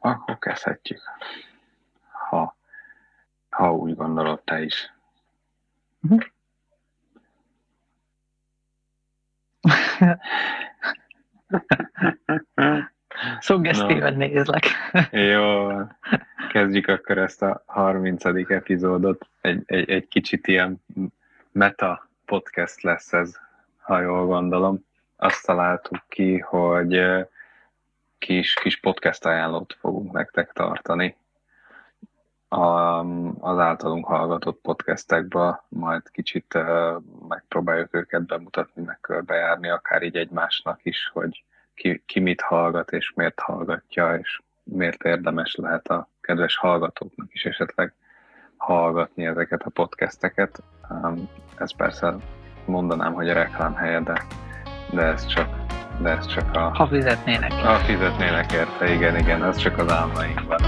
Akkor kezdhetjük. Ha, ha úgy gondolod te is. Uh-huh. Szuggesztíven no. nézlek. Jó, kezdjük akkor ezt a 30. epizódot. Egy, egy, egy kicsit ilyen meta podcast lesz ez, ha jól gondolom. Azt találtuk ki, hogy kis, kis podcast ajánlót fogunk nektek tartani a, az általunk hallgatott podcastekbe, majd kicsit uh, megpróbáljuk őket bemutatni, meg körbejárni, akár így egymásnak is, hogy ki, ki mit hallgat, és miért hallgatja, és miért érdemes lehet a kedves hallgatóknak is esetleg hallgatni ezeket a podcasteket. Um, ez persze mondanám, hogy a reklám helye, de, de ez csak de ez csak a... Ha fizetnének. Ha fizetnének érte, igen, igen, ez csak az álmainkban.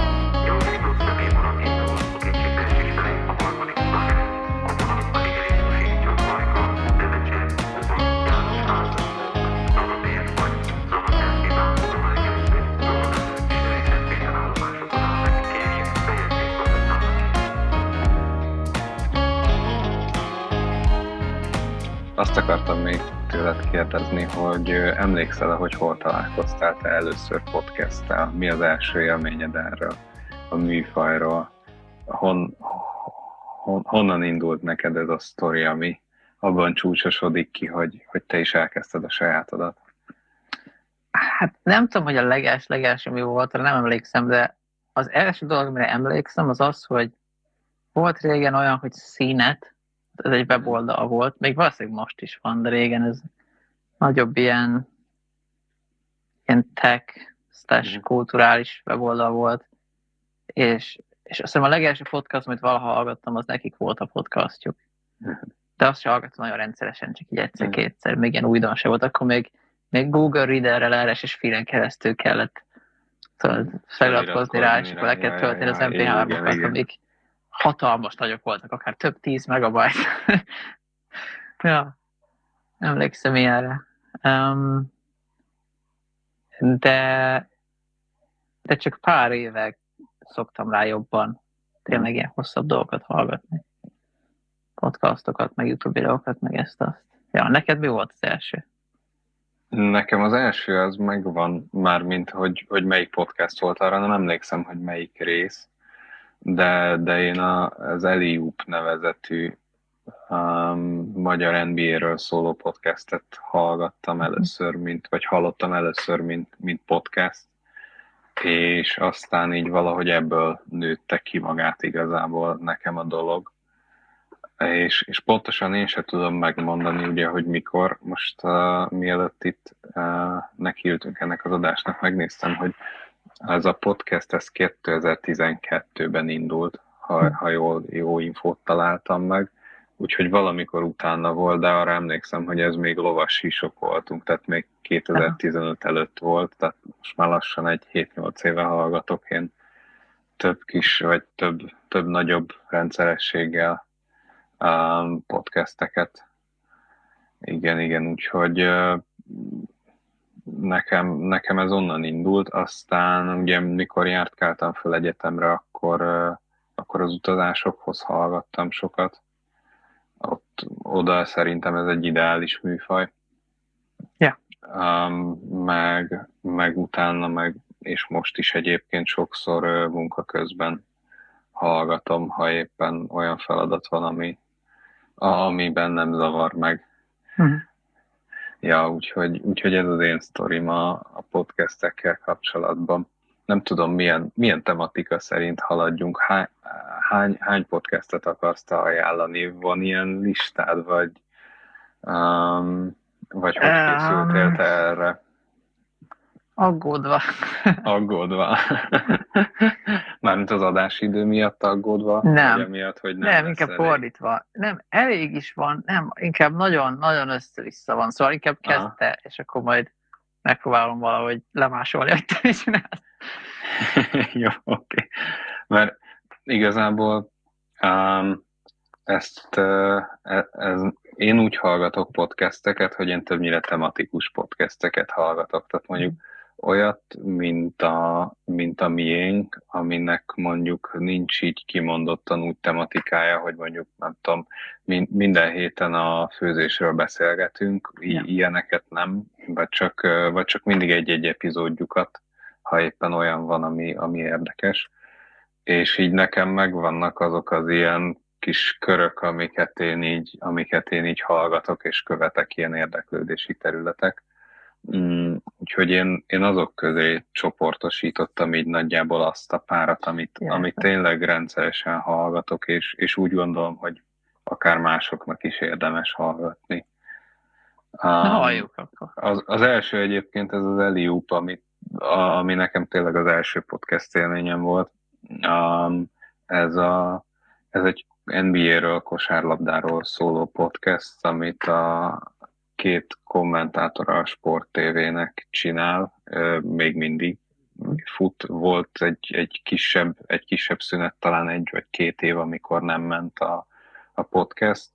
Azt akartam még tőled kérdezni, hogy emlékszel-e, hogy hol találkoztál te először podcasttel? Mi az első élményed erről, a műfajról? Hon, hon, honnan indult neked ez a sztori, ami abban csúcsosodik ki, hogy, hogy te is elkezdted a sajátodat? Hát nem tudom, hogy a leges, mi volt, nem emlékszem, de az első dolog, amire emlékszem, az az, hogy volt régen olyan, hogy színet, ez egy weboldal volt, még valószínűleg most is van, de régen ez nagyobb ilyen, ilyen tech, slash mhm. kulturális weboldal volt, és, és azt hiszem a legelső podcast, amit valaha hallgattam, az nekik volt a podcastjuk. Mhm. De azt sem hallgattam nagyon rendszeresen, csak így egyszer-kétszer, még ilyen újdonság volt, akkor még, még Google Readerrel RSS feeden keresztül kellett tudod, feliratkozni rá, és akkor le kellett tölteni az MP3-okat, amik hatalmas nagyok voltak, akár több tíz megabyte. ja, emlékszem ilyenre. Um, de, de csak pár évek szoktam rá jobban tényleg ilyen hosszabb dolgokat hallgatni. Podcastokat, meg YouTube videókat, meg ezt-azt. Ja, neked mi volt az első? Nekem az első az megvan már, mint hogy, hogy melyik podcast volt, arra nem emlékszem, hogy melyik rész, de, de én a, az Eliup nevezetű um, magyar NBA-ről szóló podcastet hallgattam mhm. először, mint, vagy hallottam először, mint, mint podcast, és aztán így valahogy ebből nőtte ki magát igazából nekem a dolog. És, és pontosan én sem tudom megmondani, ugye, hogy mikor. Most uh, mielőtt itt uh, nekiültünk ennek az adásnak, megnéztem, hogy ez a podcast, ez 2012-ben indult, ha, hm. ha jól, jó infót találtam meg, úgyhogy valamikor utána volt, de arra emlékszem, hogy ez még lovas sísok voltunk, tehát még 2015 előtt volt, tehát most már lassan egy 7-8 éve hallgatok én több kis, vagy több, több nagyobb rendszerességgel um, podcasteket. Igen, igen, úgyhogy uh, nekem, nekem ez onnan indult, aztán ugye mikor jártkáltam föl egyetemre, akkor, akkor az utazásokhoz hallgattam sokat. Ott, oda szerintem ez egy ideális műfaj. Ja. Um, meg, meg utána, meg, és most is egyébként sokszor munka közben hallgatom, ha éppen olyan feladat van, ami, amiben nem zavar meg. Uh-huh. Ja, úgyhogy, úgyhogy ez az én sztorim a, a podcastekkel kapcsolatban. Nem tudom, milyen, milyen tematika szerint haladjunk. Hány, hány, hány podcastet akarsz te ajánlani? Van ilyen listád, vagy, um, vagy hogy készültél te erre? Aggódva. Aggódva. Mármint az adásidő miatt aggódva? Nem. Vagy amiatt, hogy nem, nem inkább elég. fordítva. Nem, elég is van, nem, inkább nagyon, nagyon össze-vissza van, szóval inkább kezdte, Aha. és akkor majd megpróbálom valahogy lemásolni, hogy te csinálsz. Jó, oké. Okay. Mert igazából um, ezt uh, ez, én úgy hallgatok podcasteket, hogy én többnyire tematikus podcasteket hallgatok, tehát mondjuk olyat, mint a, mint a miénk, aminek mondjuk nincs így kimondottan úgy tematikája, hogy mondjuk nem tudom, minden héten a főzésről beszélgetünk, ja. ilyeneket nem, vagy csak, vagy csak mindig egy-egy epizódjukat, ha éppen olyan van, ami, ami érdekes. És így nekem megvannak azok az ilyen kis körök, amiket én így, amiket én így hallgatok és követek, ilyen érdeklődési területek Mm, úgyhogy én, én azok közé csoportosítottam így nagyjából azt a párat, amit, yeah. amit tényleg rendszeresen hallgatok, és, és úgy gondolom, hogy akár másoknak is érdemes hallgatni. Um, Na, halljuk akkor. Az, az első egyébként ez az Eliup, ami, a, ami nekem tényleg az első podcast élményem volt. Um, ez, a, ez egy NBA-ről, kosárlabdáról szóló podcast, amit a, két kommentátor a Sport TV-nek csinál, még mindig fut, volt egy, egy, kisebb, egy kisebb szünet, talán egy vagy két év, amikor nem ment a, a podcast.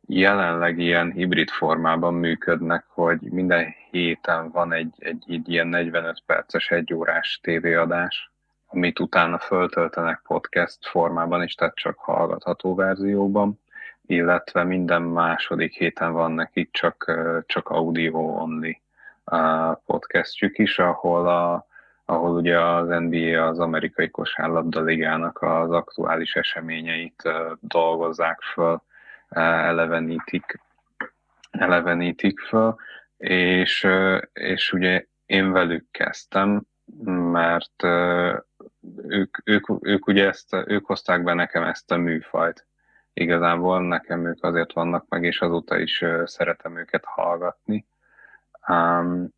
Jelenleg ilyen hibrid formában működnek, hogy minden héten van egy, egy, egy ilyen 45 perces, egyórás tévéadás, amit utána föltöltenek podcast formában is, tehát csak hallgatható verzióban illetve minden második héten van nekik csak, csak audio only podcastjük is, ahol, a, ahol ugye az NBA, az amerikai kosárlabda ligának az aktuális eseményeit dolgozzák föl, elevenítik, elevenítik föl, és, és ugye én velük kezdtem, mert ők, ők, ők ugye ezt, ők hozták be nekem ezt a műfajt, igazából nekem ők azért vannak meg, és azóta is szeretem őket hallgatni. Um,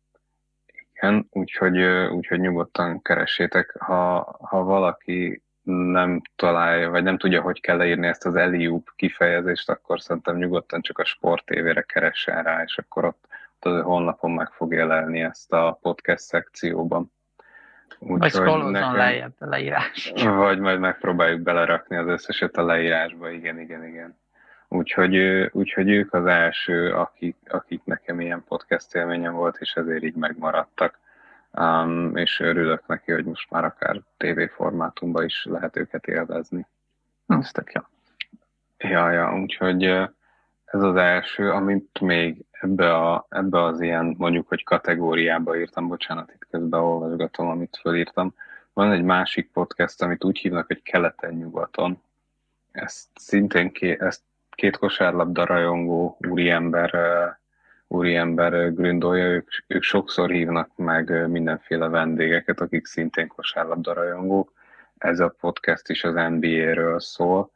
igen, úgyhogy, úgyhogy nyugodtan keressétek, ha, ha valaki nem találja, vagy nem tudja, hogy kell leírni ezt az Eliup kifejezést, akkor szerintem nyugodtan csak a Sport TV-re keressen rá, és akkor ott, ott az honlapon meg fog jelenni ezt a podcast szekcióban. Úgy, vagy scrollozzon nekem... lejjebb a leírás. Vagy majd megpróbáljuk belerakni az összeset a leírásba, igen, igen, igen. Úgyhogy, úgyhogy ők az első, akik, akik nekem ilyen podcast élményem volt, és ezért így megmaradtak. Um, és örülök neki, hogy most már akár TV formátumban is lehet őket élvezni. Ez tök jó. Ja, ja, úgyhogy ez az első, amit még ebbe, a, ebbe az ilyen, mondjuk, hogy kategóriába írtam, bocsánat, itt közben olvasgatom, amit fölírtam. Van egy másik podcast, amit úgy hívnak, hogy keleten-nyugaton. Ezt szintén ké, ezt két kosárlabda rajongó úriember, úriember gründolja, ők, ők sokszor hívnak meg mindenféle vendégeket, akik szintén kosárlabda rajongók. Ez a podcast is az NBA-ről szól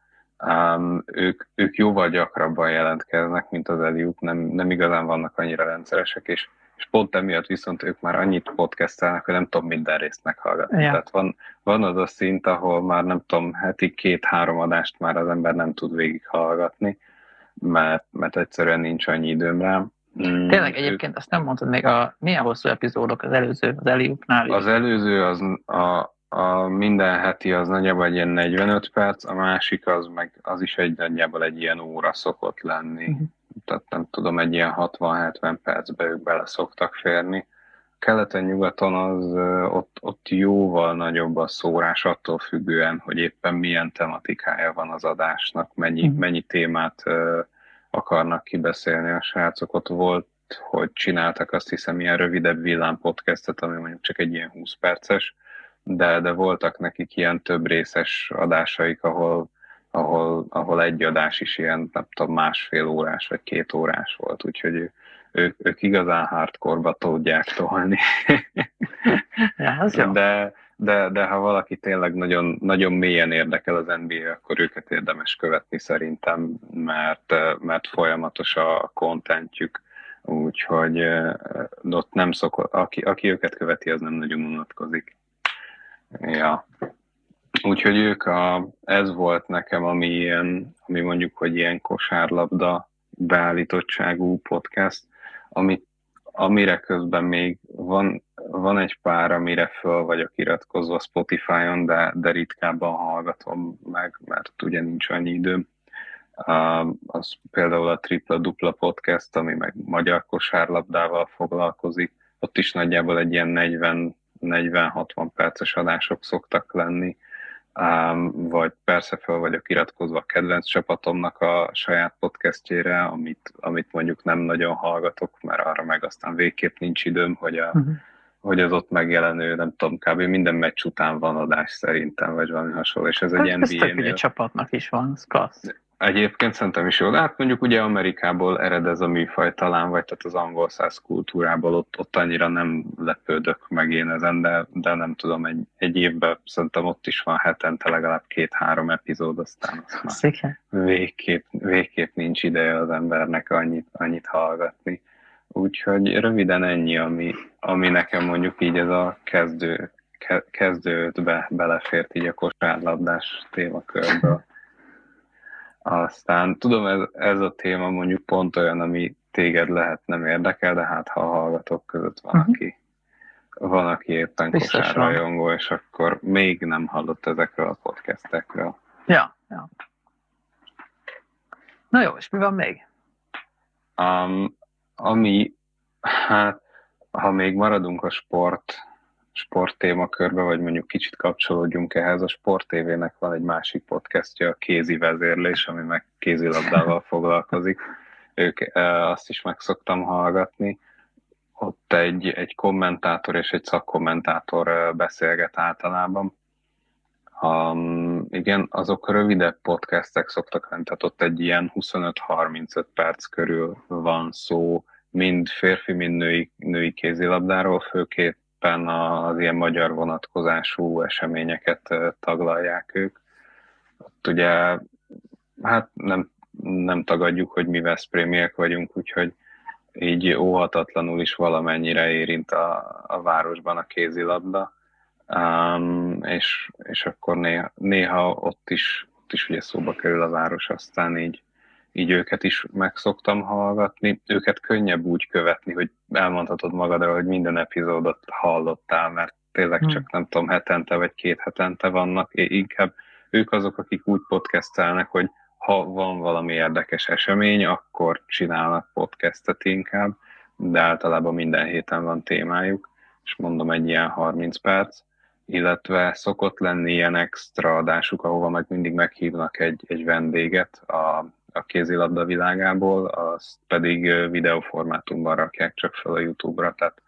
Um, ők, ők jóval gyakrabban jelentkeznek, mint az Eliup, nem, nem igazán vannak annyira rendszeresek, és, és pont emiatt viszont ők már annyit podcastelnek, hogy nem tudom minden részt meghallgatni. Ja. Tehát van, van az a szint, ahol már nem tudom, heti két-három adást már az ember nem tud végighallgatni, mert, mert egyszerűen nincs annyi időm rá. Mm, Tényleg egyébként azt nem mondtad még, a, milyen hosszú epizódok az előző, az Eliupnál? Az előző az a, a minden heti az nagyjából egy ilyen 45 perc, a másik az meg az is egy nagyjából egy ilyen óra szokott lenni. Uh-huh. Tehát nem tudom, egy ilyen 60-70 percbe ők bele szoktak férni. Keleten-nyugaton az ott, ott jóval nagyobb a szórás attól függően, hogy éppen milyen tematikája van az adásnak, mennyi, uh-huh. mennyi témát uh, akarnak kibeszélni a srácok. Ott volt, hogy csináltak azt hiszem ilyen rövidebb villámpodcastet, ami mondjuk csak egy ilyen 20 perces, de, de voltak nekik ilyen több részes adásaik, ahol, ahol, ahol egy adás is ilyen, nem tudom, másfél órás vagy két órás volt, úgyhogy ők, ők igazán hardcore-ba tudják tolni. ja, de, de, de ha valaki tényleg nagyon, nagyon mélyen érdekel az NBA, akkor őket érdemes követni szerintem, mert, mert folyamatos a kontentjük, úgyhogy ott nem szokott, aki, aki őket követi, az nem nagyon unatkozik. Ja. Úgyhogy ők a, ez volt nekem, ami ilyen, ami mondjuk, hogy ilyen kosárlabda beállítottságú podcast, amit, amire közben még van, van egy pár, amire föl vagyok iratkozva Spotify-on, de, de ritkábban hallgatom meg, mert ugye nincs annyi időm. Uh, az például a Tripla Dupla Podcast, ami meg magyar kosárlabdával foglalkozik, ott is nagyjából egy ilyen 40-60 perces adások szoktak lenni, Um, vagy persze fel vagyok iratkozva a kedvenc csapatomnak a saját podcastjére, amit, amit mondjuk nem nagyon hallgatok, mert arra meg aztán végképp nincs időm, hogy, a, uh-huh. hogy az ott megjelenő, nem tudom, kb. minden meccs után van adás szerintem, vagy valami hasonló, és ez hát egy NBA-nél. csapatnak is van, ez klassz. Egyébként szerintem is jó, de hát mondjuk ugye Amerikából ered ez a műfaj talán, vagy tehát az angol száz kultúrából ott, ott annyira nem lepődök meg én ezen, de, de nem tudom, egy, egy évben szerintem ott is van hetente legalább két-három epizód, aztán azt már végképp, végképp nincs ideje az embernek annyit, annyit hallgatni. Úgyhogy röviden ennyi, ami, ami nekem mondjuk így ez a kezdő, kezdődbe belefért így a kosárlabdás témakörből. Aztán tudom, ez, ez a téma mondjuk pont olyan, ami téged lehet nem érdekel, de hát ha a hallgatók között van, uh-huh. aki van, aki éppen kosárrajongó, és akkor még nem hallott ezekről a podcastekről. Ja, ja. Na jó, és mi van még? Um, ami, hát, ha még maradunk a sport sport témakörbe, vagy mondjuk kicsit kapcsolódjunk ehhez. A Sport TV-nek van egy másik podcastja, a Kézi Vezérlés, ami meg kézilabdával foglalkozik. Ők azt is meg szoktam hallgatni. Ott egy, egy kommentátor és egy szakkommentátor beszélget általában. Um, igen, azok rövidebb podcastek szoktak lenni, tehát ott egy ilyen 25-35 perc körül van szó, mind férfi, mind női, női kézilabdáról, főként éppen az ilyen magyar vonatkozású eseményeket taglalják ők. Ott ugye, hát nem, nem tagadjuk, hogy mi Veszprémiek vagyunk, úgyhogy így óhatatlanul is valamennyire érint a, a városban a kézilabda, um, és, és akkor néha, néha ott is, ott is ugye szóba kerül a város, aztán így így őket is megszoktam hallgatni. Őket könnyebb úgy követni, hogy elmondhatod magadra, hogy minden epizódot hallottál, mert tényleg hmm. csak nem tudom, hetente vagy két hetente vannak. Inkább ők azok, akik úgy podcastelnek, hogy ha van valami érdekes esemény, akkor csinálnak podcastet inkább, de általában minden héten van témájuk, és mondom egy ilyen 30 perc, illetve szokott lenni ilyen extra adásuk, ahova meg mindig meghívnak egy, egy vendéget a a kézilabda világából, azt pedig videóformátumban rakják csak fel a YouTube-ra, tehát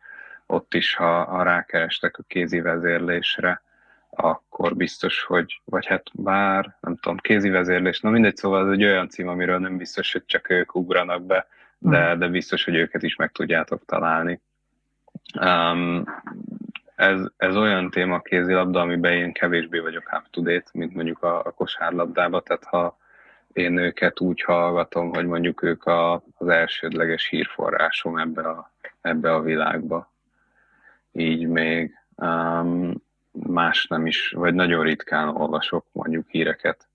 ott is, ha, ha rákerestek a kézi vezérlésre, akkor biztos, hogy, vagy hát bár, nem tudom, kézi vezérlés, na mindegy, szóval ez egy olyan cím, amiről nem biztos, hogy csak ők ugranak be, de, hmm. de biztos, hogy őket is meg tudjátok találni. Um, ez, ez olyan téma a kézilabda, amiben én kevésbé vagyok up to date, mint mondjuk a, a kosárlabdába, tehát ha, én őket úgy hallgatom, hogy mondjuk ők a, az elsődleges hírforrásom ebbe a, ebbe a világba. Így még um, más nem is, vagy nagyon ritkán olvasok mondjuk híreket,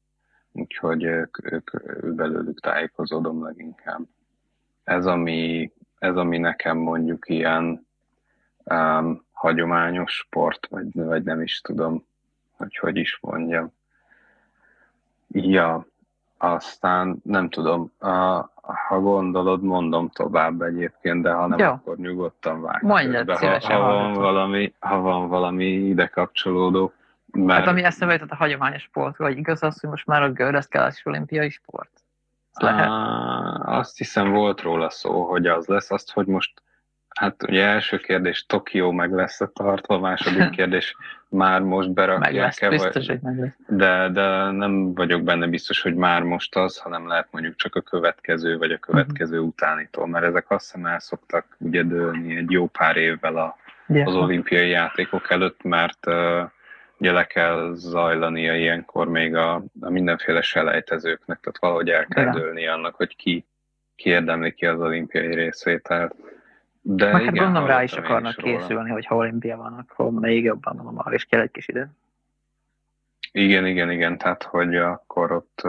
úgyhogy ők, ők, belőlük tájékozódom leginkább. Ez ami, ez, ami nekem mondjuk ilyen um, hagyományos sport, vagy, vagy nem is tudom, hogy hogy is mondjam. Ja, aztán nem tudom, ha gondolod, mondom tovább egyébként, de ha nem, Jó. akkor nyugodtan vágj. Mondjad, ha, ha, van valami, ha van valami ide kapcsolódó. Mert... Hát ami eszembe jutott a hagyományos sport, vagy igaz az, hogy most már a gördeszkálás olimpiai sport? lehet? azt hiszem volt róla szó, hogy az lesz. Azt, hogy most Hát ugye első kérdés, Tokió meg lesz a tartva, második kérdés, már most berakják-e, vagy... hogy meg De, de nem vagyok benne biztos, hogy már most az, hanem lehet mondjuk csak a következő, vagy a következő uh-huh. utánitól, mert ezek azt hiszem el szoktak ugye dőlni egy jó pár évvel a, yeah. az olimpiai játékok előtt, mert uh, ugye le kell zajlania ilyenkor még a, a mindenféle selejtezőknek, tehát valahogy el kell dőlni annak, hogy ki, ki érdemli ki az olimpiai részvételt. De Meg hát gondolom rá is akarnak készülni, hogy ha olimpia van, akkor még jobban mondom, arra is kell egy kis idő. Igen, igen, igen, tehát hogy akkor ott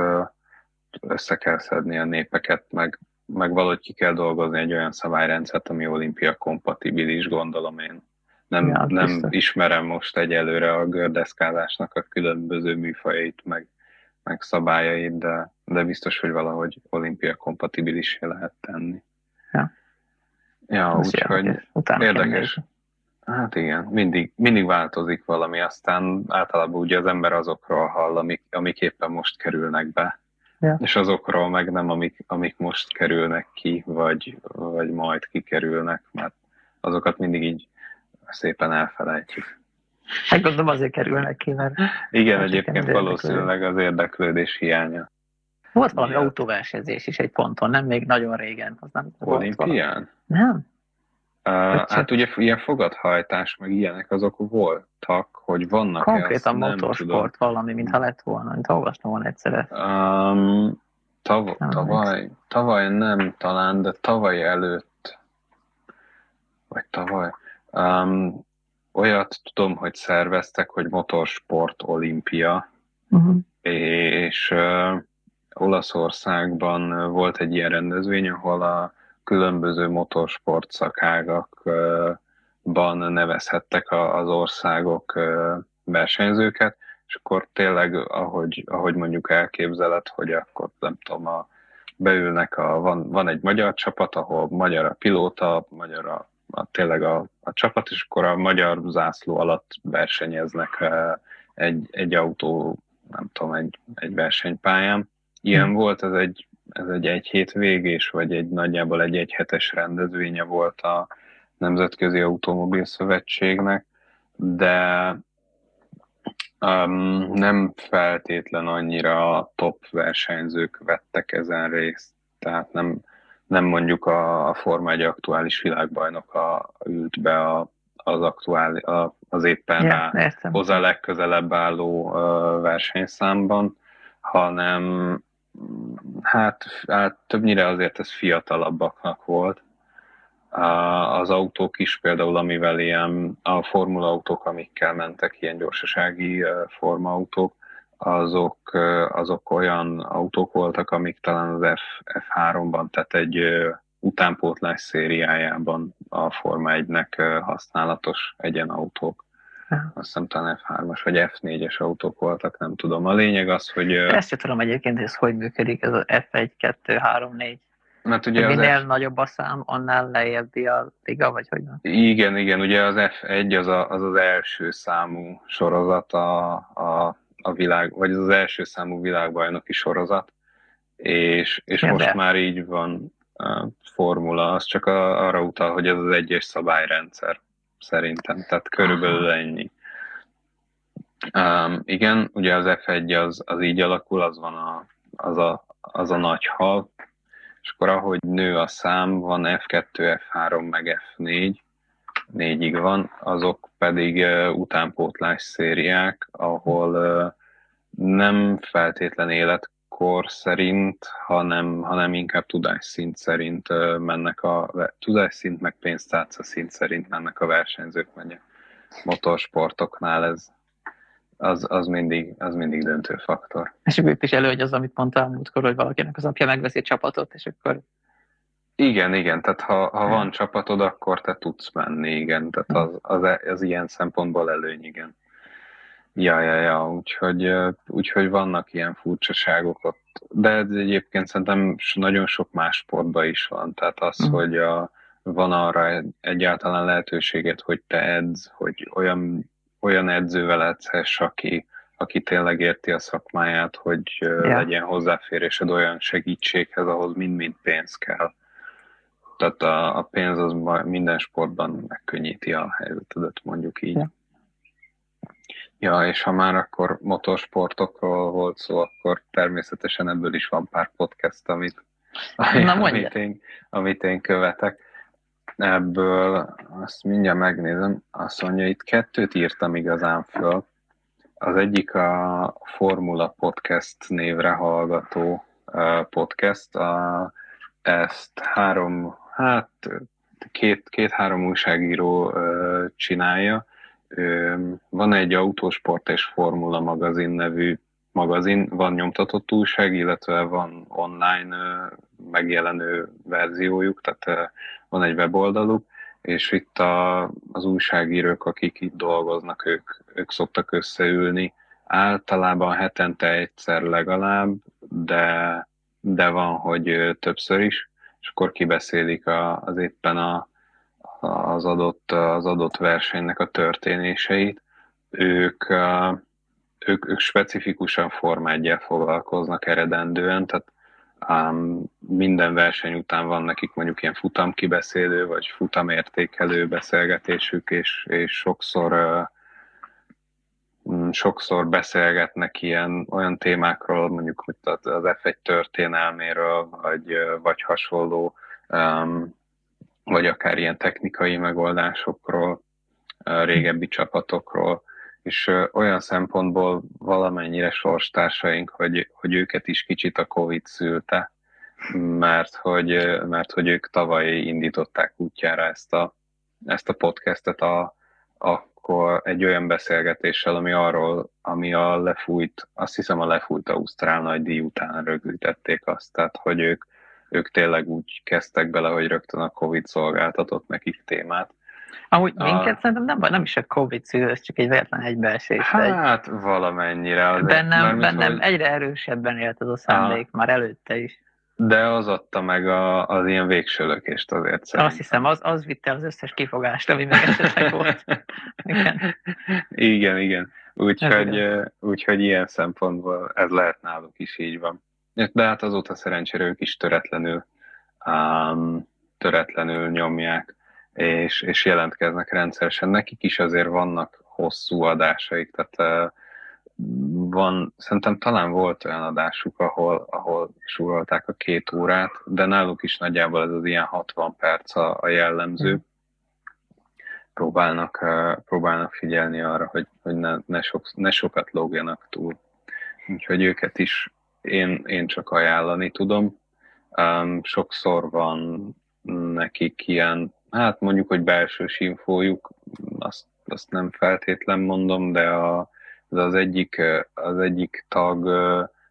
össze kell szedni a népeket, meg, meg valahogy ki kell dolgozni egy olyan szabályrendszert, ami olimpia kompatibilis, gondolom én. Nem, ja, nem ismerem most egyelőre a gördeszkázásnak a különböző műfajait, meg, meg szabályait, de, de biztos, hogy valahogy olimpia kompatibilisé lehet tenni. Ja. Ja, úgyhogy érdekes. Hát igen, mindig, mindig változik valami, aztán általában ugye az ember azokról hall, amik, amik éppen most kerülnek be, ja. és azokról meg nem, amik, amik most kerülnek ki, vagy, vagy majd kikerülnek, mert azokat mindig így szépen elfelejtjük. Hát gondolom azért kerülnek ki, mert... Igen, egyébként valószínűleg az érdeklődés hiánya. Volt valami Igen. autóversenyzés is egy ponton, nem még nagyon régen. Az nem Olimpián? Nem. Uh, hát ugye ilyen fogadhajtás, meg ilyenek azok voltak, hogy vannak Konkrétan motorsport valami, mintha lett volna, mint olvastam volna egyszerre. Um, tav- nem tavaly, tavaly nem talán, de tavaly előtt, vagy tavaly, um, olyat tudom, hogy szerveztek, hogy motorsport olimpia, uh-huh. és uh, Olaszországban volt egy ilyen rendezvény, ahol a különböző motorsport szakágakban nevezhettek az országok versenyzőket, és akkor tényleg, ahogy, ahogy mondjuk elképzeled, hogy akkor nem tudom, a, beülnek, a, van, van egy magyar csapat, ahol magyar a pilóta, magyar a, a tényleg a, a csapat, és akkor a magyar zászló alatt versenyeznek egy, egy autó, nem tudom, egy, egy versenypályán. Ilyen hmm. volt, ez egy ez egy egy hét végés, vagy egy nagyjából egy egyhetes rendezvénye volt a Nemzetközi Automobil Szövetségnek, de um, nem feltétlen annyira a top versenyzők vettek ezen részt, tehát nem, nem mondjuk a, a Forma 1 aktuális világbajnoka ült be a, az, aktuál, a, az éppen ja, rá hozzá legközelebb álló uh, versenyszámban, hanem Hát, hát többnyire azért ez fiatalabbaknak volt. Az autók is például, amivel ilyen a formula autók, amikkel mentek, ilyen gyorsasági formautók, azok, azok olyan autók voltak, amik talán az F, F3-ban, tehát egy utánpótlás szériájában a Forma 1-nek használatos egyenautók. Azt hiszem talán F3-as vagy F4-es autók voltak, nem tudom. A lényeg az, hogy... Ezt sem tudom egyébként, hogy ez hogy működik, ez az F1, 2, 3, 4. Mert ugye minél F... nagyobb a szám, annál lejjebbi a liga, vagy hogy van? Igen, igen, ugye az F1 az a, az, az első számú sorozat a, a, a világ, vagy az az első számú világbajnoki sorozat, és, és ja, most de. már így van a formula, az csak a, arra utal, hogy ez az egyes szabályrendszer szerintem, tehát körülbelül ennyi. Um, igen, ugye az F1 az, az így alakul, az van a, az, a, az a nagy hal, és akkor ahogy nő a szám, van F2, F3, meg F4, négyig van, azok pedig uh, utánpótlás szériák, ahol uh, nem feltétlen élet kor szerint, hanem, hanem inkább tudásszint szerint mennek a tudásszint, meg pénztárca szint szerint mennek a versenyzők, vagy a motorsportoknál ez az, az, mindig, az mindig döntő faktor. És itt is előgy az, amit mondtál múltkor, hogy valakinek az apja megveszi egy csapatot, és akkor... Igen, igen, tehát ha, ha van csapatod, akkor te tudsz menni, igen, tehát az, az, az ilyen szempontból előny, igen. Ja, ja, ja, úgyhogy, úgyhogy vannak ilyen furcsaságok ott, de ez egyébként szerintem nagyon sok más sportban is van, tehát az, uh-huh. hogy a, van arra egyáltalán lehetőséget, hogy te edz, hogy olyan, olyan edzővel edzhess, aki, aki tényleg érti a szakmáját, hogy ja. legyen hozzáférésed olyan segítséghez, ahhoz mind-mind pénz kell. Tehát a, a pénz az minden sportban megkönnyíti a helyzetedet, mondjuk így. Ja. Ja, és ha már akkor motorsportokról volt szó, akkor természetesen ebből is van pár podcast, amit, Na, amit, én, amit én követek. Ebből azt mindjárt megnézem, azt mondja, itt kettőt írtam igazán föl. Az egyik a Formula Podcast névre hallgató podcast. A, ezt három, hát két, két-három újságíró csinálja, van egy autósport és formula magazin nevű magazin, van nyomtatott újság, illetve van online megjelenő verziójuk, tehát van egy weboldaluk, és itt a, az újságírók, akik itt dolgoznak, ők, ők szoktak összeülni, általában hetente egyszer legalább, de, de van, hogy többször is, és akkor kibeszélik a, az éppen a, az adott, az adott versenynek a történéseit, ők, ők, ők specifikusan formádjával foglalkoznak eredendően, tehát um, minden verseny után van nekik mondjuk ilyen futamkibeszélő, vagy futamértékelő beszélgetésük, és, és sokszor sokszor beszélgetnek ilyen olyan témákról, mondjuk az F1 történelméről, vagy, vagy hasonló, um, vagy akár ilyen technikai megoldásokról, régebbi csapatokról, és olyan szempontból valamennyire sorstársaink, hogy, hogy őket is kicsit a Covid szülte, mert hogy, mert hogy ők tavaly indították útjára ezt a, ezt a podcastet a, akkor egy olyan beszélgetéssel, ami arról, ami a lefújt, azt hiszem a lefújt Ausztrál nagy díj után rögzítették azt, tehát hogy ők, ők tényleg úgy kezdtek bele, hogy rögtön a Covid szolgáltatott nekik témát, Amúgy a... minket szerintem nem, nem is a Covid szűr, ez csak egy véletlen egybeesés. Hát egy... valamennyire. Azért, bennem, bennem hogy... egyre erősebben élt az a szándék, Aha. már előtte is. De az adta meg a, az ilyen végsőlökést azért szerintem. Azt hiszem, az, az vitte az összes kifogást, ami meg esetleg volt. Igen, igen. igen. Úgyhogy, úgyhogy ilyen szempontból ez lehet náluk is így van. De hát azóta szerencsére ők is töretlenül, um, töretlenül nyomják és, és jelentkeznek rendszeresen. Nekik is azért vannak hosszú adásaik, tehát van, szerintem talán volt olyan adásuk, ahol, ahol súrolták a két órát, de náluk is nagyjából ez az ilyen 60 perc a, a jellemző. Próbálnak, próbálnak figyelni arra, hogy, hogy ne, ne, sok, ne sokat lógjanak túl. Úgyhogy őket is én, én csak ajánlani tudom. Um, sokszor van nekik ilyen hát mondjuk, hogy belső infójuk, azt, azt nem feltétlen mondom, de a, de az egyik, az egyik tag,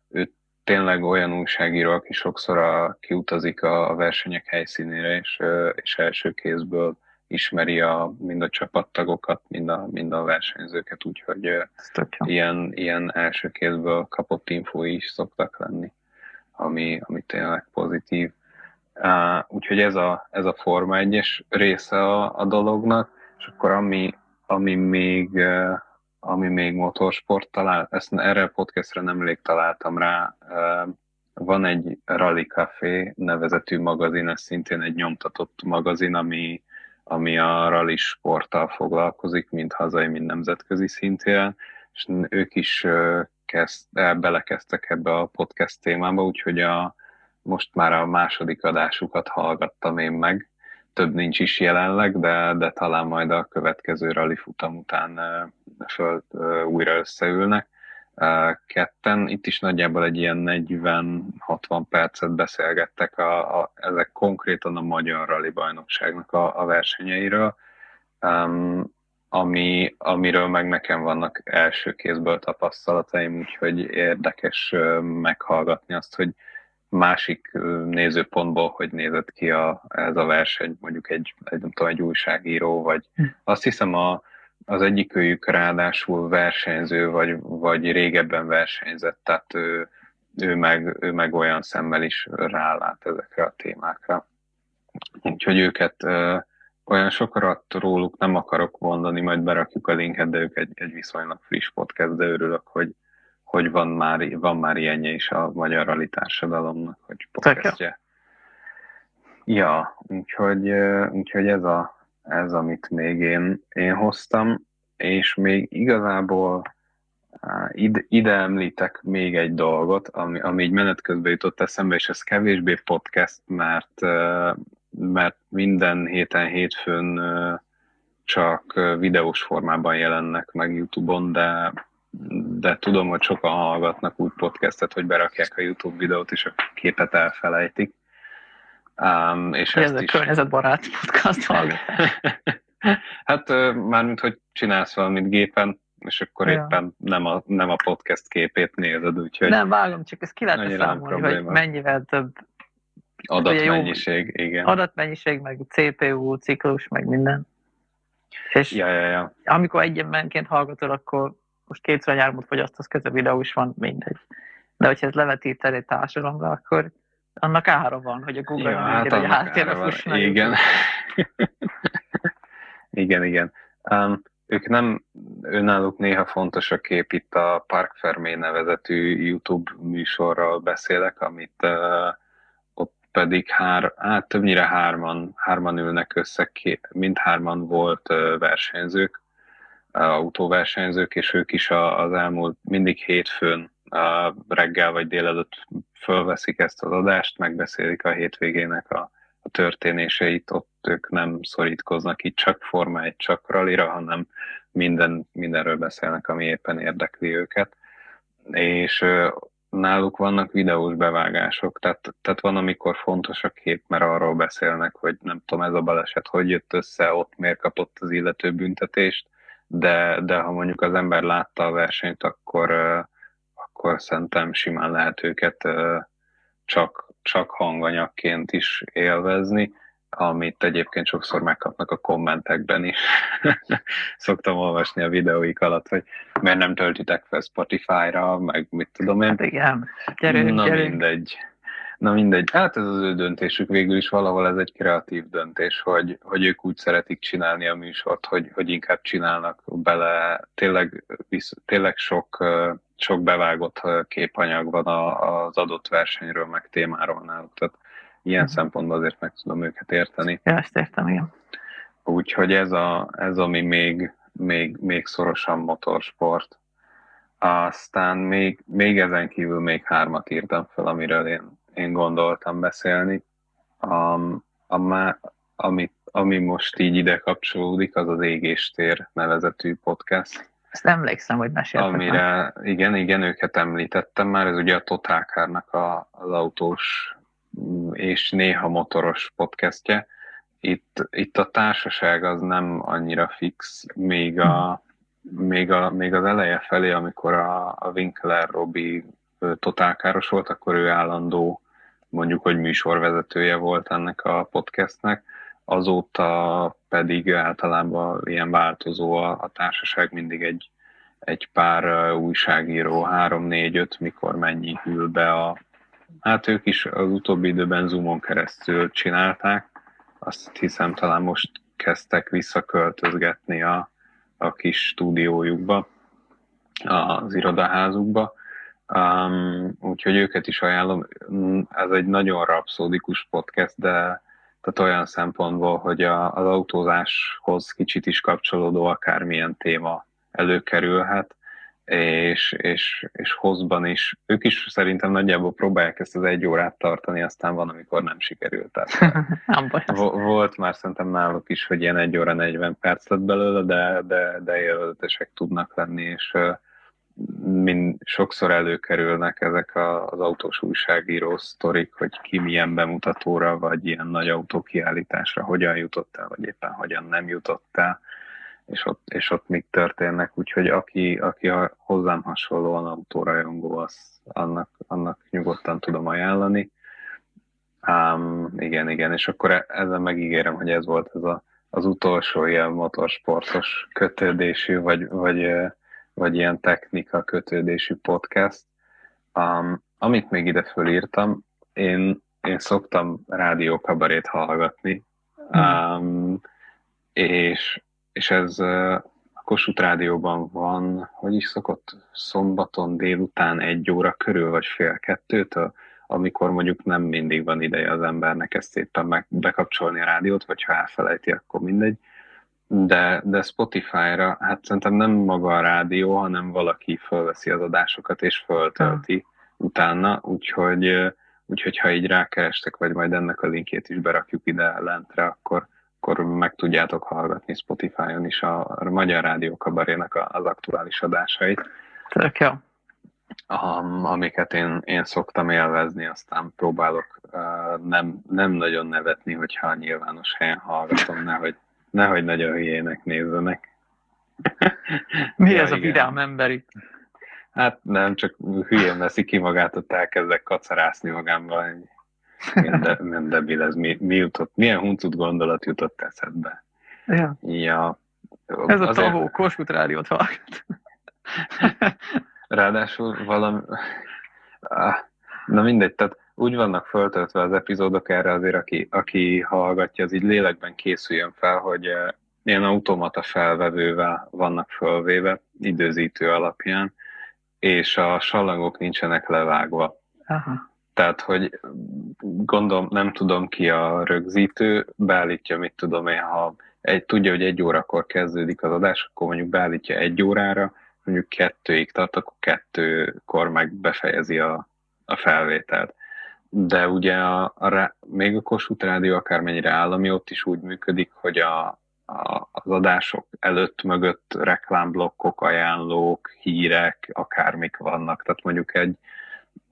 ő tényleg olyan újságíró, aki sokszor a, kiutazik a, a versenyek helyszínére, és, és első kézből ismeri a, mind a csapattagokat, mind a, mind a versenyzőket, úgyhogy ilyen, ilyen első kézből kapott infói is szoktak lenni, ami, ami tényleg pozitív. Uh, úgyhogy ez a, ez a Forma 1-es része a, a dolognak, és akkor ami, ami még, uh, ami még motorsport talál, ezt erre a podcastra nemrég találtam rá, uh, van egy Rally Café nevezetű magazin, ez szintén egy nyomtatott magazin, ami, ami a rally sporttal foglalkozik, mind hazai, mind nemzetközi szintén, és ők is kezd, belekezdtek ebbe a podcast témába, úgyhogy a, most már a második adásukat hallgattam én meg, több nincs is jelenleg, de, de talán majd a következő rally futam után föl újra összeülnek. Ketten, itt is nagyjából egy ilyen 40-60 percet beszélgettek, a, a, ezek konkrétan a Magyar Rally Bajnokságnak a, a versenyeiről, um, ami, amiről meg nekem vannak első kézből tapasztalataim, úgyhogy érdekes meghallgatni azt, hogy másik nézőpontból, hogy nézett ki a, ez a verseny, mondjuk egy, egy, nem tudom, egy újságíró, vagy hm. azt hiszem a, az egyik őjük ráadásul versenyző, vagy, vagy régebben versenyzett, tehát ő, ő, meg, ő meg olyan szemmel is rálát ezekre a témákra. Úgyhogy őket ö, olyan sokat róluk nem akarok mondani, majd berakjuk a linket, de ők egy, egy viszonylag friss podcast, de örülök, hogy, hogy van már, van már ilyenje is a magyar rali társadalomnak, hogy podcastje. Ja, úgyhogy, úgyhogy ez, a, ez, amit még én, én hoztam, és még igazából ide, ide említek még egy dolgot, ami, ami így menet közben jutott eszembe, és ez kevésbé podcast, mert, mert minden héten hétfőn csak videós formában jelennek meg YouTube-on, de de tudom, hogy sokan hallgatnak úgy podcastet, hogy berakják a YouTube videót, és a képet elfelejtik. Um, és ez a is... környezetbarát podcast hallgatás. hát mármint, hogy csinálsz valamit gépen, és akkor ja. éppen nem a, nem a podcast képét nézed, úgyhogy... Nem, vágom, csak ezt ki lehet számolni, hogy mennyivel több adatmennyiség, igen. Adatmennyiség, meg CPU, ciklus, meg minden. És ja, ja, ja. amikor egy emberként hallgatod, akkor most kétszer nyármot fogyasztasz, közben videó is van, mindegy. De hogyha ez levetíted egy társadalomra, akkor annak ára van, hogy a Google ja, hát hogy a háttérbe. Igen. Igen, igen. Um, ők nem, önálluk néha fontos a kép, itt a Park Fermé nevezetű YouTube műsorral beszélek, amit uh, ott pedig hár, hát többnyire hárman, hárman ülnek össze, mindhárman volt uh, versenyzők, uh, autóversenyzők, és ők is az elmúlt mindig hétfőn reggel vagy délelőtt fölveszik ezt az adást, megbeszélik a hétvégének a, a történéseit, ott ők nem szorítkoznak itt csak Forma egy csak ralira, hanem minden, mindenről beszélnek, ami éppen érdekli őket. És náluk vannak videós bevágások, tehát, tehát van, amikor fontos a kép, mert arról beszélnek, hogy nem tudom, ez a baleset hogy jött össze, ott miért kapott az illető büntetést, de, de ha mondjuk az ember látta a versenyt, akkor, akkor szerintem simán lehet őket csak, csak hanganyagként is élvezni amit egyébként sokszor megkapnak a kommentekben is. Szoktam olvasni a videóik alatt, hogy miért nem töltitek fel Spotify-ra, meg mit tudom én. Hát igen, gyerünk, Na gyerünk. mindegy. Na mindegy, hát ez az ő döntésük végül is valahol ez egy kreatív döntés, hogy, hogy ők úgy szeretik csinálni a műsort, hogy, hogy inkább csinálnak bele, tényleg, visz, tényleg sok, sok bevágott képanyag van az adott versenyről, meg témáról náluk. Tehát ilyen uh-huh. szempontból azért meg tudom őket érteni. Ja, ezt értem, igen. Úgyhogy ez, a, ez ami még, még, még szorosan motorsport. Aztán még, még ezen kívül még hármat írtam fel, amiről én, én gondoltam beszélni. Um, a, a, ami, ami most így ide kapcsolódik, az az Égéstér nevezetű podcast. Ezt emlékszem, hogy meséltem. Amire, igen, igen, őket említettem már, ez ugye a Totálkárnak a, az autós és néha motoros podcastje. Itt, itt a társaság az nem annyira fix, még, a, még, a, még az eleje felé, amikor a, a Winkler Robi totálkáros volt, akkor ő állandó, mondjuk, hogy műsorvezetője volt ennek a podcastnek, azóta pedig általában ilyen változó a, a társaság, mindig egy, egy pár újságíró, három, négy, öt, mikor mennyi ül be a, Hát ők is az utóbbi időben Zoomon keresztül csinálták. Azt hiszem talán most kezdtek visszaköltözgetni a, a kis stúdiójukba, az irodaházukba. Um, úgyhogy őket is ajánlom. Ez egy nagyon rapszódikus podcast, de tehát olyan szempontból, hogy a, az autózáshoz kicsit is kapcsolódó akármilyen téma előkerülhet és, és, és hozban is. Ők is szerintem nagyjából próbálják ezt az egy órát tartani, aztán van, amikor nem sikerült. Tehát, volt már szerintem náluk is, hogy ilyen egy óra 40 perc lett belőle, de, de, de élvezetesek tudnak lenni, és mind, sokszor előkerülnek ezek az autós újságíró sztorik, hogy ki milyen bemutatóra, vagy ilyen nagy autókiállításra hogyan jutott el, vagy éppen hogyan nem jutott el és ott, és ott mik történnek, úgyhogy aki, aki a hozzám hasonlóan autórajongó, az annak, annak nyugodtan tudom ajánlani. Um, igen, igen, és akkor e, ezen megígérem, hogy ez volt ez a, az utolsó ilyen motorsportos kötődésű, vagy, vagy, vagy ilyen technika kötődésű podcast. Um, amit még ide fölírtam, én, én szoktam rádiókabarét hallgatni, um, és és ez a Kossuth Rádióban van, hogy is szokott szombaton délután egy óra körül, vagy fél kettőtől, amikor mondjuk nem mindig van ideje az embernek ezt szépen meg, bekapcsolni a rádiót, vagy ha elfelejti, akkor mindegy. De, de Spotify-ra, hát szerintem nem maga a rádió, hanem valaki fölveszi az adásokat és föltölti ja. utána, úgyhogy, úgyhogy ha így rákerestek, vagy majd ennek a linkjét is berakjuk ide lentre, akkor, akkor meg tudjátok hallgatni Spotify-on is a, a Magyar Rádió Kabarénak az aktuális adásait. Tök jó. Um, amiket én, én szoktam élvezni, aztán próbálok uh, nem, nem nagyon nevetni, hogyha nyilvános helyen hallgatom, nehogy, nehogy nagyon hülyének nézzenek. Mi ja, ez igen. a vidám ember itt? Hát nem, csak hülyén veszi ki magát, ott elkezdek kacarászni magámban, minden debil, ez mi, mi jutott, milyen huncut gondolat jutott eszedbe? Ja. ja. Ez a Azért... tahó, Kossuth rádiót hallgat. Ráadásul valami... Na mindegy, tehát úgy vannak föltöltve az epizódok erre azért, aki, aki hallgatja, az így lélekben készüljön fel, hogy, ilyen automata felvevővel vannak fölvéve, időzítő alapján, és a sallagok nincsenek levágva. Aha. Tehát, hogy gondolom, nem tudom ki a rögzítő, beállítja, mit tudom én, ha egy, tudja, hogy egy órakor kezdődik az adás, akkor mondjuk beállítja egy órára, mondjuk kettőig tart, akkor kettőkor meg befejezi a, a felvételt. De ugye a, a, még a Kossuth Rádió akármennyire állami, ott is úgy működik, hogy a, a, az adások előtt, mögött reklámblokkok, ajánlók, hírek, akármik vannak. Tehát mondjuk egy,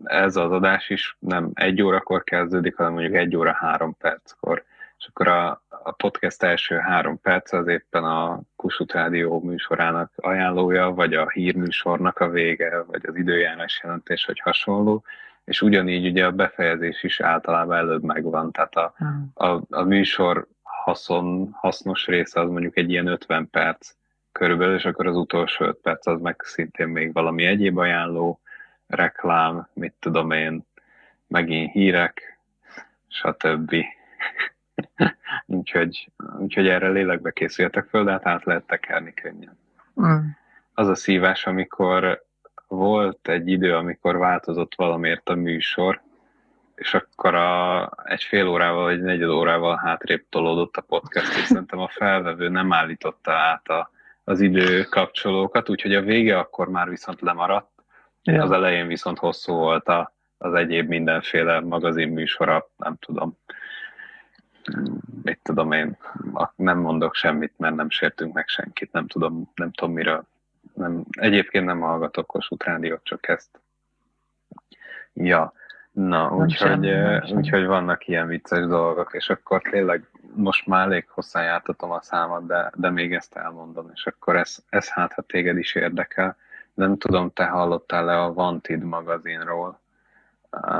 ez az adás is nem egy órakor kezdődik, hanem mondjuk egy óra három perckor. És akkor a, a podcast első három perc az éppen a Kusut Rádió műsorának ajánlója, vagy a hírműsornak a vége, vagy az időjárás jelentés, vagy hasonló, és ugyanígy ugye a befejezés is általában előbb megvan, tehát a, a, a műsor haszon, hasznos része az mondjuk egy ilyen 50 perc körülbelül, és akkor az utolsó 5 perc az meg szintén még valami egyéb ajánló, reklám, mit tudom én, megint hírek, stb. úgyhogy, úgyhogy erre lélekbe készüljetek föl, de hát át lehet tekerni könnyen. Mm. Az a szívás, amikor volt egy idő, amikor változott valamiért a műsor, és akkor a, egy fél órával, vagy negyed órával hátrébb tolódott a podcast, és szerintem a felvevő nem állította át a, az idő kapcsolókat, úgyhogy a vége akkor már viszont lemaradt, ja. az elején viszont hosszú volt a, az egyéb mindenféle magazin műsora, nem tudom, mit tudom én, nem mondok semmit, mert nem sértünk meg senkit, nem tudom, nem tudom miről. Nem, egyébként nem hallgatok Kossuth Rádiót, csak ezt. Ja, na, úgyhogy, úgyhogy vannak ilyen vicces dolgok, és akkor tényleg most már elég hosszan jártatom a számat, de, de még ezt elmondom, és akkor ez, ez hát, ha téged is érdekel. Nem tudom, te hallottál-e a Vantid magazinról?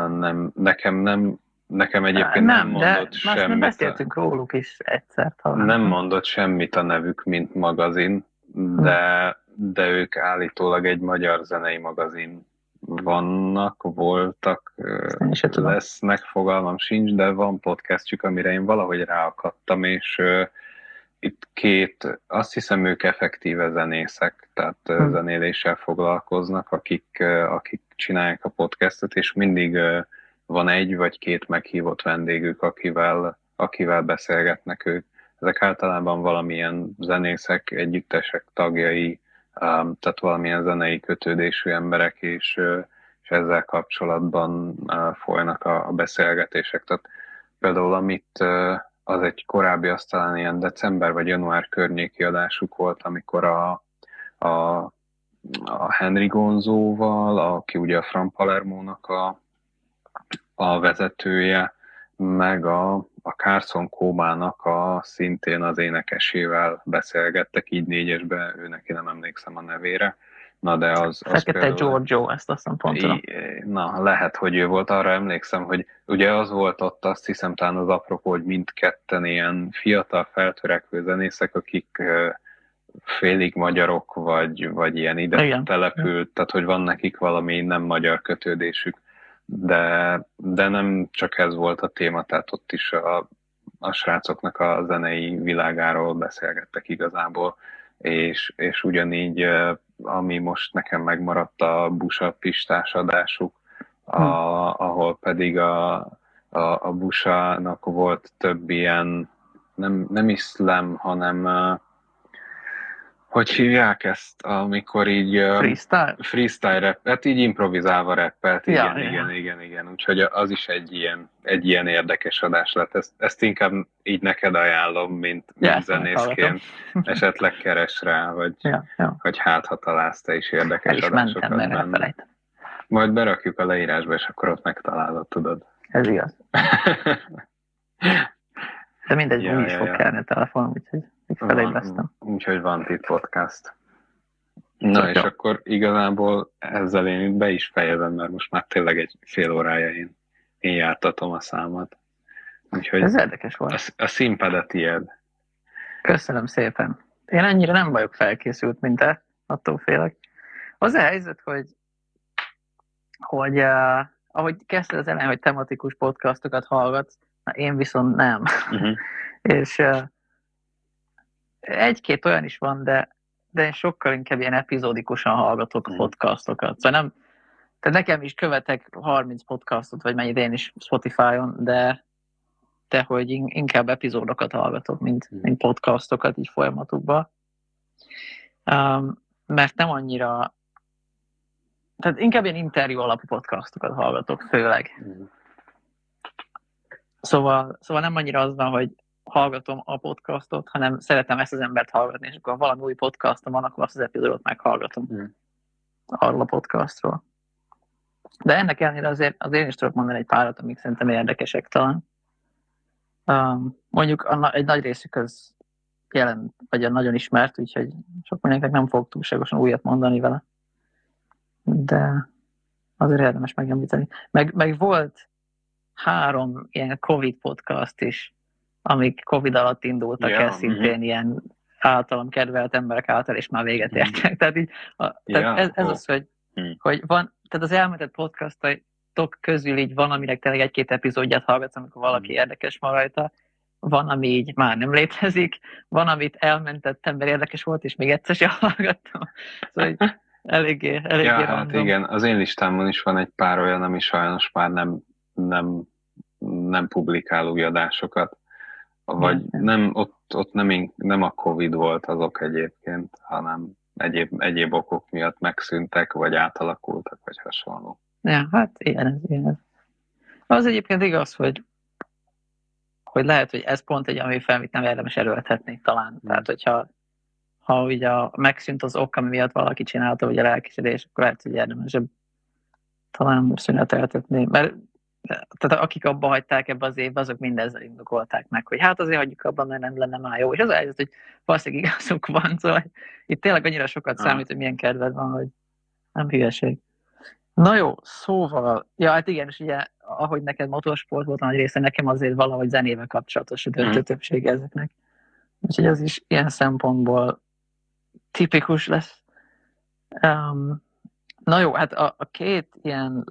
Nem, nekem nem Nekem egyébként nem, nem mondott de semmit. Nem, beszéltünk a... róluk is egyszer talán. Nem mondott semmit a nevük, mint magazin, de, de ők állítólag egy magyar zenei magazin vannak, voltak, lesznek, fogalmam sincs, de van podcastjük, amire én valahogy ráakadtam, és uh, itt két, azt hiszem ők effektíve zenészek, tehát hmm. zenéléssel foglalkoznak, akik, akik csinálják a podcastot, és mindig van egy vagy két meghívott vendégük, akivel, akivel beszélgetnek ők. Ezek általában valamilyen zenészek, együttesek tagjai, tehát valamilyen zenei kötődésű emberek, és, és ezzel kapcsolatban folynak a, beszélgetések. Tehát például amit az egy korábbi, aztán ilyen december vagy január környéki adásuk volt, amikor a, a, a Henry Gonzóval, aki ugye a Fran Palermo-nak a, a vezetője, meg a, a Carson Kómának a szintén az énekesével beszélgettek így négyesbe, ő neki nem emlékszem a nevére. Na de az... az Fekete például, Giorgio, ezt azt hiszem pont Na, lehet, hogy ő volt, arra emlékszem, hogy ugye az volt ott, azt hiszem talán az apropó, hogy mindketten ilyen fiatal feltörekvő zenészek, akik félig magyarok, vagy, vagy ilyen ide Igen. települt, tehát hogy van nekik valami nem magyar kötődésük de, de nem csak ez volt a téma, tehát ott is a, a srácoknak a zenei világáról beszélgettek igazából, és, és ugyanígy, ami most nekem megmaradt a Busa Pistás adásuk, a, hm. ahol pedig a, a, a Busának volt több ilyen, nem, nem iszlem, hanem hogy hívják ezt, amikor így... Freestyle? Freestyle rap, hát így improvizálva rappelt, igen, ja, igen, igen, igen, igen, úgyhogy az is egy ilyen, egy ilyen érdekes adás lett. Ezt, ezt inkább így neked ajánlom, mint, mint ja, zenészként. Esetleg keres rá, vagy, ja, ja. hogy hát, ha találsz te is érdekes is adásokat mentem, benne. Majd berakjuk a leírásba, és akkor ott megtalálod, tudod. Ez igaz. De mindegy, ja, úgy is ja, fog ja. kelni a telefonom, úgyhogy felébreztem. Úgyhogy van itt podcast. Na, és akkor igazából ezzel én be is fejezem, mert most már tényleg egy fél órája én, én jártatom a számat. Úgyhogy Ez érdekes volt. A, a színpad tiéd. Köszönöm szépen. Én ennyire nem vagyok felkészült, mint te, attól félek. Az a helyzet, hogy, hogy uh, ahogy kezdted az elején, hogy tematikus podcastokat hallgatsz, én viszont nem. Uh-huh. és uh, egy-két olyan is van, de, de én sokkal inkább ilyen epizódikusan hallgatok Mhm. podcastokat. Szóval nem, tehát nekem is követek 30 podcastot, vagy mennyit én is Spotify-on, de, de hogy in- inkább epizódokat hallgatok, mint, Mhm. mint podcastokat így folyamatukban. Um, mert nem annyira, tehát inkább ilyen interjú alapú podcastokat hallgatok főleg. Mhm. Szóval, szóval nem annyira az van, hogy hallgatom a podcastot, hanem szeretem ezt az embert hallgatni, és akkor ha valami új podcastom van, akkor azt az epizódot meghallgatom Mm. arról a podcastról. De ennek ellenére azért, azért én is tudok mondani egy párat, amik szerintem érdekesek talán. Um, mondjuk a, egy nagy részük az jelen, vagy a nagyon ismert, úgyhogy sok mindenkinek nem fog túlságosan újat mondani vele. De azért érdemes megemlíteni. Meg, meg volt három ilyen Covid podcast is, amik Covid alatt indultak Ja, el, szintén ilyen általam kedvelt emberek által, és már véget Mhm. értek. Tehát, így, a, tehát Ja, ez, ez ó. az, hogy, Mhm. hogy van, tehát az elmentett podcastok közül így van, aminek tényleg egy-két epizódját hallgatsz, amikor valaki Mhm. érdekes van rajta, van, ami így már nem létezik, van, amit elmentett ember érdekes volt, és még egyszer sem hallgattam. Szóval így eléggé, eléggé Ja, hát igen, az én listámon is van egy pár olyan, ami sajnos már nem, nem, nem publikál új adásokat. Vagy nem, ott, ott nem, nem a Covid volt azok egyébként, hanem egyéb, egyéb okok miatt megszűntek, vagy átalakultak, vagy hasonló. Ja, hát ilyen ez, ilyen ez. Az egyébként igaz, hogy hogy lehet, hogy ez pont egy ami fel, amit nem érdemes erőltetni talán. Hmm. Tehát, hogyha ha ugye a, megszűnt az ok, ami miatt valaki csinálta, vagy a lelkisedés, akkor lehet, hogy érdemesebb talán szüneteltetni. Mert tehát akik abba hagyták ebbe az évbe, azok mindezzel indokolták meg, hogy hát azért hagyjuk abban, mert nem lenne már jó. És az a helyzet, hogy valószínűleg igazuk van, szóval itt tényleg annyira sokat Aha. számít, hogy milyen kedved van, hogy nem hülyeség. Na jó, szóval, ja, hát igen, és ugye, ahogy neked motorsport volt a nagy része, nekem azért valahogy zenével kapcsolatos a döntő Mhm. többség ezeknek. Úgyhogy ez is ilyen szempontból tipikus lesz. Um, na jó, hát a, a két ilyen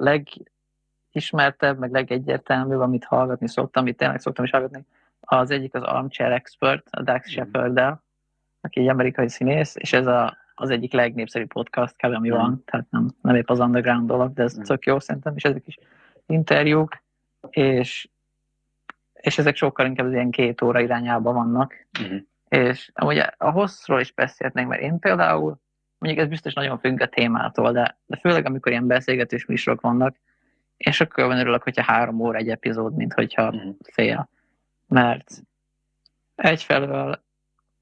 legismertebb, meg legegyértelműbb, amit hallgatni szoktam, amit tényleg szoktam is hallgatni, az egyik az Armchair Expert, a Dax Mhm. shepard aki egy amerikai színész, és ez a, az egyik legnépszerűbb podcast, kb. ami Mhm. van, tehát nem, nem épp az underground dolog, de ez Mhm. tök jó szerintem, és ezek is interjúk, és, és ezek sokkal inkább az ilyen két óra irányába vannak, Uh-huh. és amúgy a hosszról is beszélhetnénk, mert én például, mondjuk ez biztos nagyon függ a témától, de, de főleg amikor ilyen beszélgetős műsorok vannak, én sokkal jobban örülök, hogyha három óra egy epizód, mint hogyha Mhm. fél. Mert egyfelől,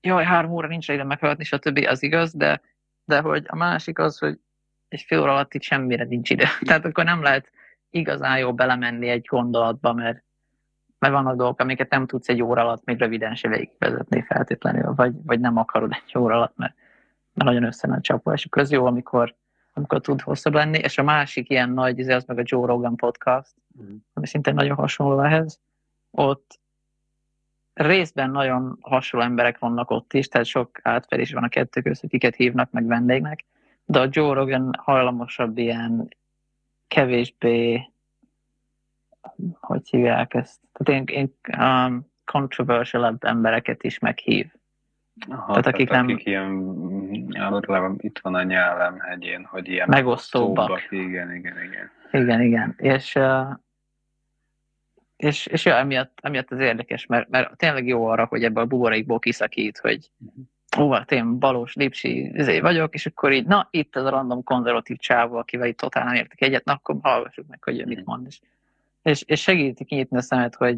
jaj, három óra nincs ide meghallgatni, stb. az igaz, de, de hogy a másik az, hogy egy fél óra alatt itt semmire nincs ide. Tehát akkor nem lehet igazán jó belemenni egy gondolatba, mert, mert vannak dolgok, amiket nem tudsz egy óra alatt még röviden se végigvezetni feltétlenül, vagy, vagy nem akarod egy óra alatt, mert, mert nagyon össze a csapó, és akkor az jó, amikor, amikor tud hosszabb lenni, és a másik ilyen nagy, izé, az meg a Joe Rogan podcast, Mhm. ami szintén nagyon hasonló ehhez, ott részben nagyon hasonló emberek vannak ott is, tehát sok átfedés van a kettő között, akiket hívnak meg vendégnek, de a Joe Rogan hajlamosabb ilyen kevésbé, hogy hívják ezt, tehát én, én um, controversial embereket is meghív. Aha, Tehát akik nem- akik ilyen, legalább itt van a nyelvem hegyén, hogy ilyen Megosztóbbak. megosztóbbak. Igen, igen, igen. Igen, igen. És, és, és ja, emiatt, emiatt ez érdekes, mert, mert tényleg jó arra, hogy ebből a buborékból kiszakít, hogy ó, hát én Balós Lipsi izé vagyok, és akkor így, na, itt ez a random konzervatív csávó, akivel itt totál nem értek egyet, na, akkor hallgassuk meg, hogy mit Mhm. mond. És, és, és segíti kinyitni a szemet, hogy,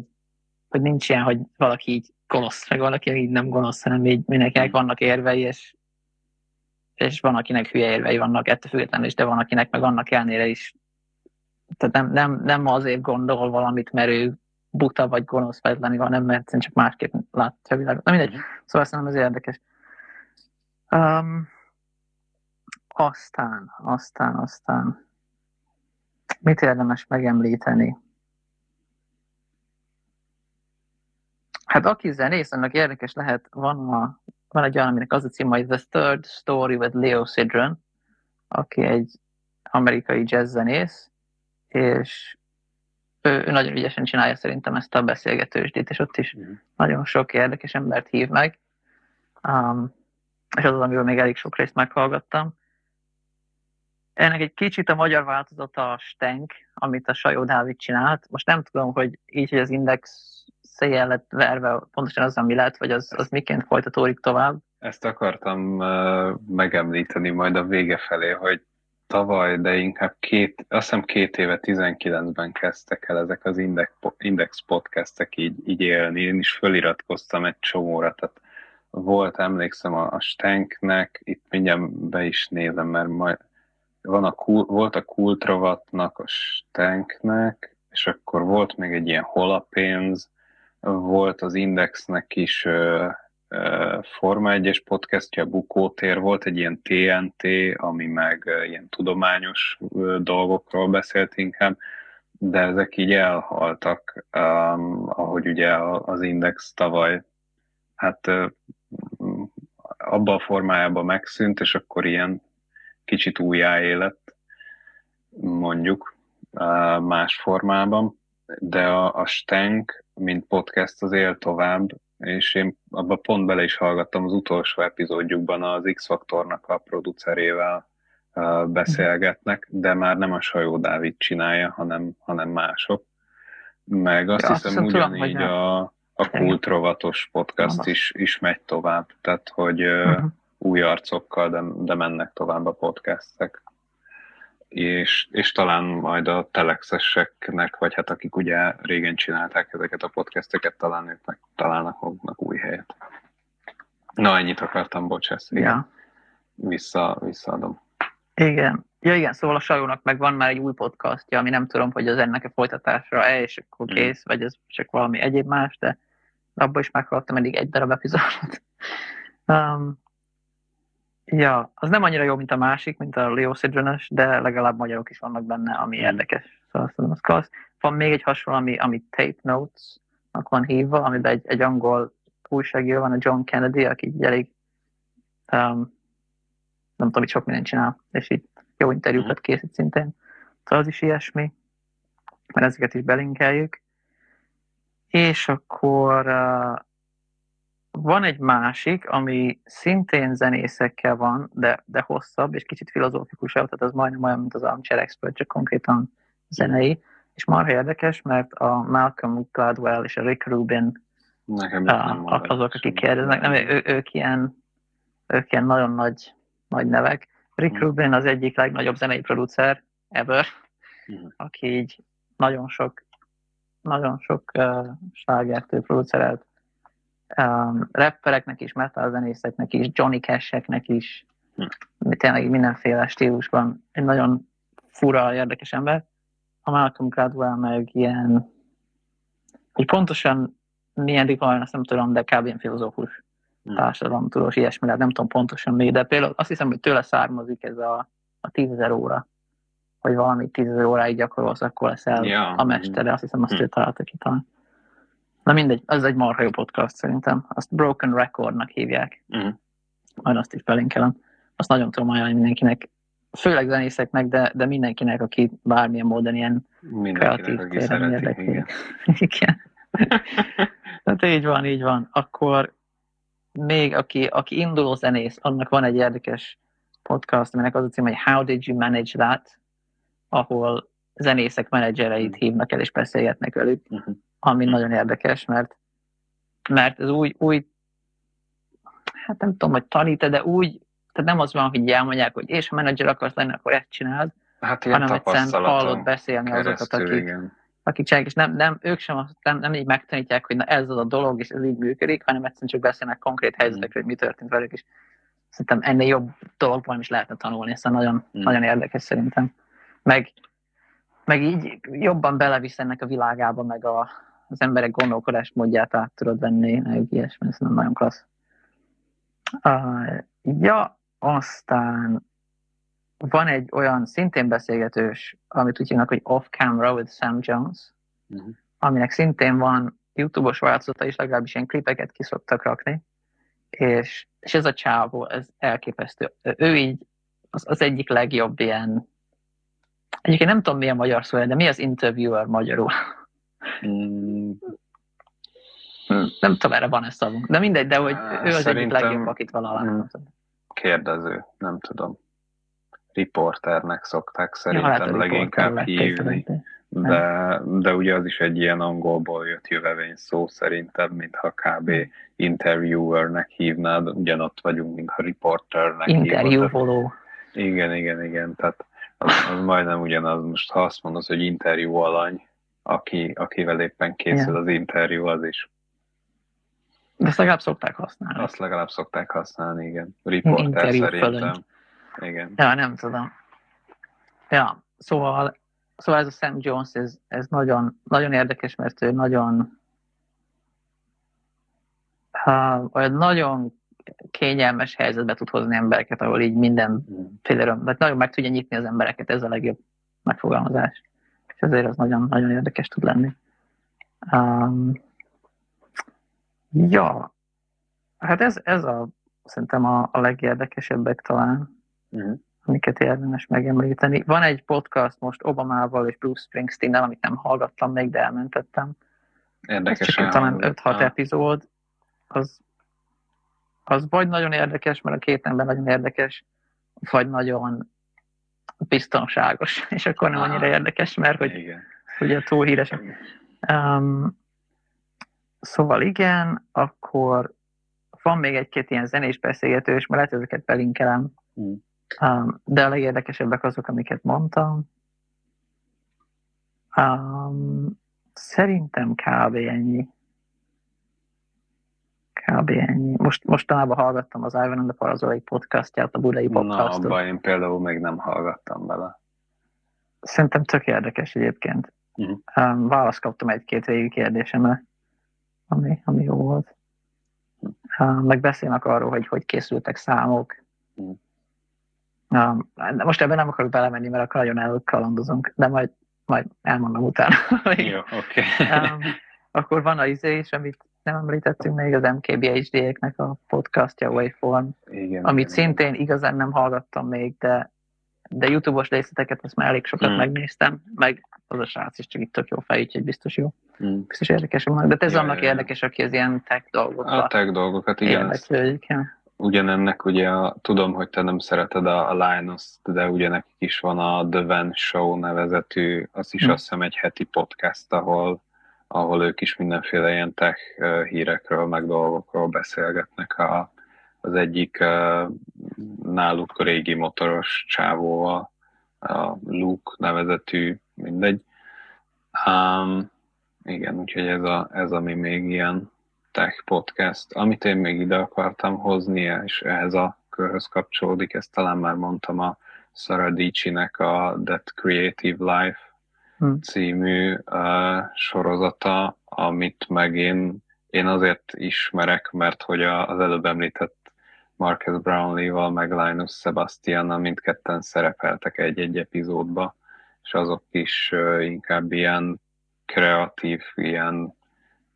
hogy nincs ilyen, hogy valaki így gonosz, meg valaki így nem gonosz, hanem így mindenkinek vannak érvei, és, és van, akinek hülye érvei vannak ettől függetlenül is, de van, akinek meg annak ellenére is tehát nem, nem, nem azért gondol valamit, mert ő buta vagy gonosz vagy lenni, hanem mert egyszerűen csak másképp látja a világot. Na mindegy, szóval szerintem ez érdekes. Um, aztán, aztán, aztán, mit érdemes megemlíteni? Hát aki zenész, annak érdekes lehet, van, a, van egy olyan, aminek az a cím, hogy The Third Story with Leo Sidron, aki egy amerikai jazz zenész, és ő, ő nagyon ügyesen csinálja szerintem ezt a beszélgetősdét, és ott is Mhm. nagyon sok érdekes embert hív meg. Um, és az az, amiről még elég sok részt meghallgattam. Ennek egy kicsit a magyar változata a Stenk, amit a Sajó Dávid csinált. Most nem tudom, hogy így, hogy az Index széjjel lett verve, pontosan az, ami lett, vagy az, az miként folytatódik tovább. Ezt akartam uh, megemlíteni majd a vége felé, hogy tavaly, de inkább két, azt hiszem két éve, 19-ben kezdtek el ezek az Index, Index podcastek így, így élni. Én is föliratkoztam egy csomóra, tehát volt, emlékszem a, a Stenknek, itt mindjárt be is nézem, mert majd van a, volt a Kultravatnak, a Stenknek, és akkor volt még egy ilyen holapénz, volt az Indexnek is Forma 1-es podcastja, Bukótér, volt egy ilyen TNT, ami meg ilyen tudományos dolgokról beszélt inkább, de ezek így elhaltak, um, ahogy ugye az Index tavaly hát abban a formájában megszűnt, és akkor ilyen kicsit újjáélet, mondjuk más formában, de a, a Stenk, mint podcast az él tovább, és én abban pont bele is hallgattam az utolsó epizódjukban az X-Faktornak a producerével beszélgetnek, de már nem a Sajó Dávid csinálja, hanem, hanem mások. Meg azt ja, hiszem azt ugyanígy tudom, a, a kultrovatos podcast is, is megy tovább, tehát hogy uh-huh. új arcokkal, de, de mennek tovább a podcastek és, és talán majd a telexeseknek, vagy hát akik ugye régen csinálták ezeket a podcasteket, talán ők meg találnak maguknak új helyet. Na, ennyit akartam, bocsász. Ja. Vissza, visszaadom. Igen. Ja igen, szóval a Sajónak meg van már egy új podcastja, ami nem tudom, hogy az ennek a folytatásra-e, és akkor hmm. kész, vagy ez csak valami egyéb más, de abban is meghallottam eddig egy darab epizódot. Um, Ja, az nem annyira jó, mint a másik, mint a Leo Sidrenes, de legalább magyarok is vannak benne, ami mm. érdekes. Szóval azt tudom, az klassz. Van még egy hasonló, ami, ami Tape Notes-nak van hívva, amiben egy, egy angol újságíró van, a John Kennedy, aki így elég um, nem tudom, hogy sok mindent csinál, és így jó interjúkat mm. készít szintén. Szóval az is ilyesmi, mert ezeket is belinkeljük. És akkor uh, van egy másik, ami szintén zenészekkel van, de, de hosszabb, és kicsit filozófikusabb, tehát az majdnem olyan, mint az Armchair Expert, csak konkrétan zenei, és marha érdekes, mert a Malcolm Gladwell és a Rick Rubin Nekem a, azok, akik kérdeznek, nem, ő, ők, ilyen, ők ilyen nagyon nagy, nagy nevek. Rick mm. Rubin az egyik legnagyobb zenei producer ever, mm. aki így nagyon sok nagyon sok uh, slágertől producerelt um, rappereknek is, metal zenészeknek is, Johnny Cash-eknek is, hm. tényleg mindenféle stílusban egy nagyon fura, érdekes ember. A Malcolm Gladwell meg ilyen, hogy pontosan milyen rikolan, azt nem tudom, de kb. ilyen filozófus hm. társadalomtudós, ilyesmi, lehet, nem tudom pontosan mi, de például azt hiszem, hogy tőle származik ez a, a tízezer óra, hogy valami tízezer óráig gyakorolsz, akkor leszel ja. a mestere, azt hiszem, azt hm. ő találta ki talán. Na mindegy, az egy marha jó podcast szerintem. Azt Broken Recordnak hívják. Uh-huh. Majd azt is belinkelem. Azt nagyon tudom ajánlani mindenkinek, főleg zenészeknek, de, de mindenkinek, aki bármilyen módon ilyen kreatív téren érdekli. Igen. igen. hát így van, így van. Akkor még aki, aki induló zenész, annak van egy érdekes podcast, aminek az a cím, hogy How Did You Manage That? ahol zenészek menedzsereit hívnak el és beszélgetnek velük. Uh-huh ami nagyon érdekes, mert, mert ez új, új, hát nem tudom, hogy tanít de úgy, tehát nem az van, hogy elmondják, hogy és ha menedzser akarsz lenni, akkor ezt csináld, hát hanem egyszerűen hallod beszélni azokat, akik, akik csinálják, és nem, nem, ők sem nem, nem így megtanítják, hogy na ez az a dolog, és ez így működik, hanem egyszerűen csak beszélnek konkrét helyzetekről, hogy mi történt velük, és szerintem ennél jobb dologból is lehetne tanulni, ez nagyon, mm. nagyon érdekes szerintem. Meg, meg így jobban belevisz ennek a világába, meg a, az emberek gondolkodásmódját át tudod venni, meg ilyesmi, ez nem nagyon klassz. Uh, ja, aztán van egy olyan szintén beszélgetős, amit úgy hívnak, hogy Off Camera with Sam Jones, uh-huh. aminek szintén van YouTube-os változata is, legalábbis ilyen klipeket ki szoktak rakni, és, és ez a csávó, ez elképesztő. Ő így az, az egyik legjobb ilyen, egyébként nem tudom milyen magyar szó, de mi az interviewer magyarul? Mm. Nem tudom, erre van-e szavunk. De mindegy, de hogy ő az egyik legjobb, akit valaha Mm. láttam. Kérdező, nem tudom. Riporternek szokták Ja, lehet, szerintem hogy leginkább riporter lettél hívni. De, de ugye az is egy ilyen angolból jött jövevény szó szerintem, mintha kb. interviewernek hívnád, ugyanott vagyunk, mintha riporternek hívod. Interjúvoló. Igen, igen, igen, tehát az, az majdnem ugyanaz. Most ha azt mondod, hogy interjú alany, aki, akivel éppen készül az interjú, az is. De ezt legalább szokták használni. Azt legalább szokták használni, igen. Riporter Interjú szerintem. Igen. Ja, nem tudom. Ja, szóval, szóval ez a Sam Jones, ez, ez nagyon, nagyon érdekes, mert ő nagyon uh, olyan nagyon kényelmes helyzetbe tud hozni embereket, ahol így minden féleről, tehát nagyon meg tudja nyitni az embereket, ez a legjobb megfogalmazás. És ezért az nagyon, nagyon érdekes tud lenni. Um, ja, hát ez, ez a, szerintem a, a legérdekesebbek talán Mhm. amiket érdemes megemlíteni. Van egy podcast most Obamával és Bruce Springsteen-nel, amit nem hallgattam még, de elmentettem. Ez Érdekes. csak talán 5-6 epizód. Az, az vagy nagyon érdekes, mert a két ember nagyon érdekes, vagy nagyon biztonságos, és akkor nem annyira érdekes, mert hogy Igen. ugye túl híresek. Um, szóval igen, akkor van még egy-két ilyen zenés beszélgető, és lehet ezeket belinkelem. Mm. Um, de a legérdekesebbek azok, amiket mondtam. Um, szerintem kb. ennyi. Kb. ennyi. Most, mostanában hallgattam az Ivan and the Parazolai podcastját, a budai Na, podcastot. abban én például még nem hallgattam bele. Szerintem tök érdekes egyébként. Um, választ kaptam egy-két régi kérdésemre, ami, ami jó volt. Um, meg beszélnek arról, hogy hogy készültek számok. De most ebben nem akarok belemenni, mert akkor nagyon elkalandozunk, de majd, majd elmondom utána. Jó, oké. um, akkor van a izé is, amit nem említettünk még, az MKBHD-eknek a podcastja Waveform, Igen, amit igen, szintén igazán nem hallgattam még, de, de YouTube-os részleteket azt már elég sokat Mm. megnéztem, meg az a srác is csak itt tök jó fej, úgyhogy biztos jó. Mm. Biztos érdekes vannak, de ez Ja, annak ja, érdekes, aki az ilyen tech A dolgokba tech dolgokat, igen, érdeklődik. Ugyanennek ugye, a, tudom, hogy te nem szereted a, a linus de ugye nekik is van a The Van Show nevezetű, az is Hm. azt hiszem egy heti podcast, ahol, ahol ők is mindenféle ilyen tech hírekről, meg dolgokról beszélgetnek a, az egyik náluk régi motoros csávóval, a Luke nevezetű, mindegy. Um, igen, úgyhogy ez, a, ez ami még ilyen tech podcast. Amit én még ide akartam hozni, és ehhez a körhöz kapcsolódik, ezt talán már mondtam a Sarah Dici-nek a That Creative Life Hm. című uh, sorozata, amit meg én, én azért ismerek, mert hogy a, az előbb említett Marcus Brownlee-val, meg Linus Sebastian, mindketten szerepeltek egy-egy epizódba, és azok is uh, inkább ilyen kreatív, ilyen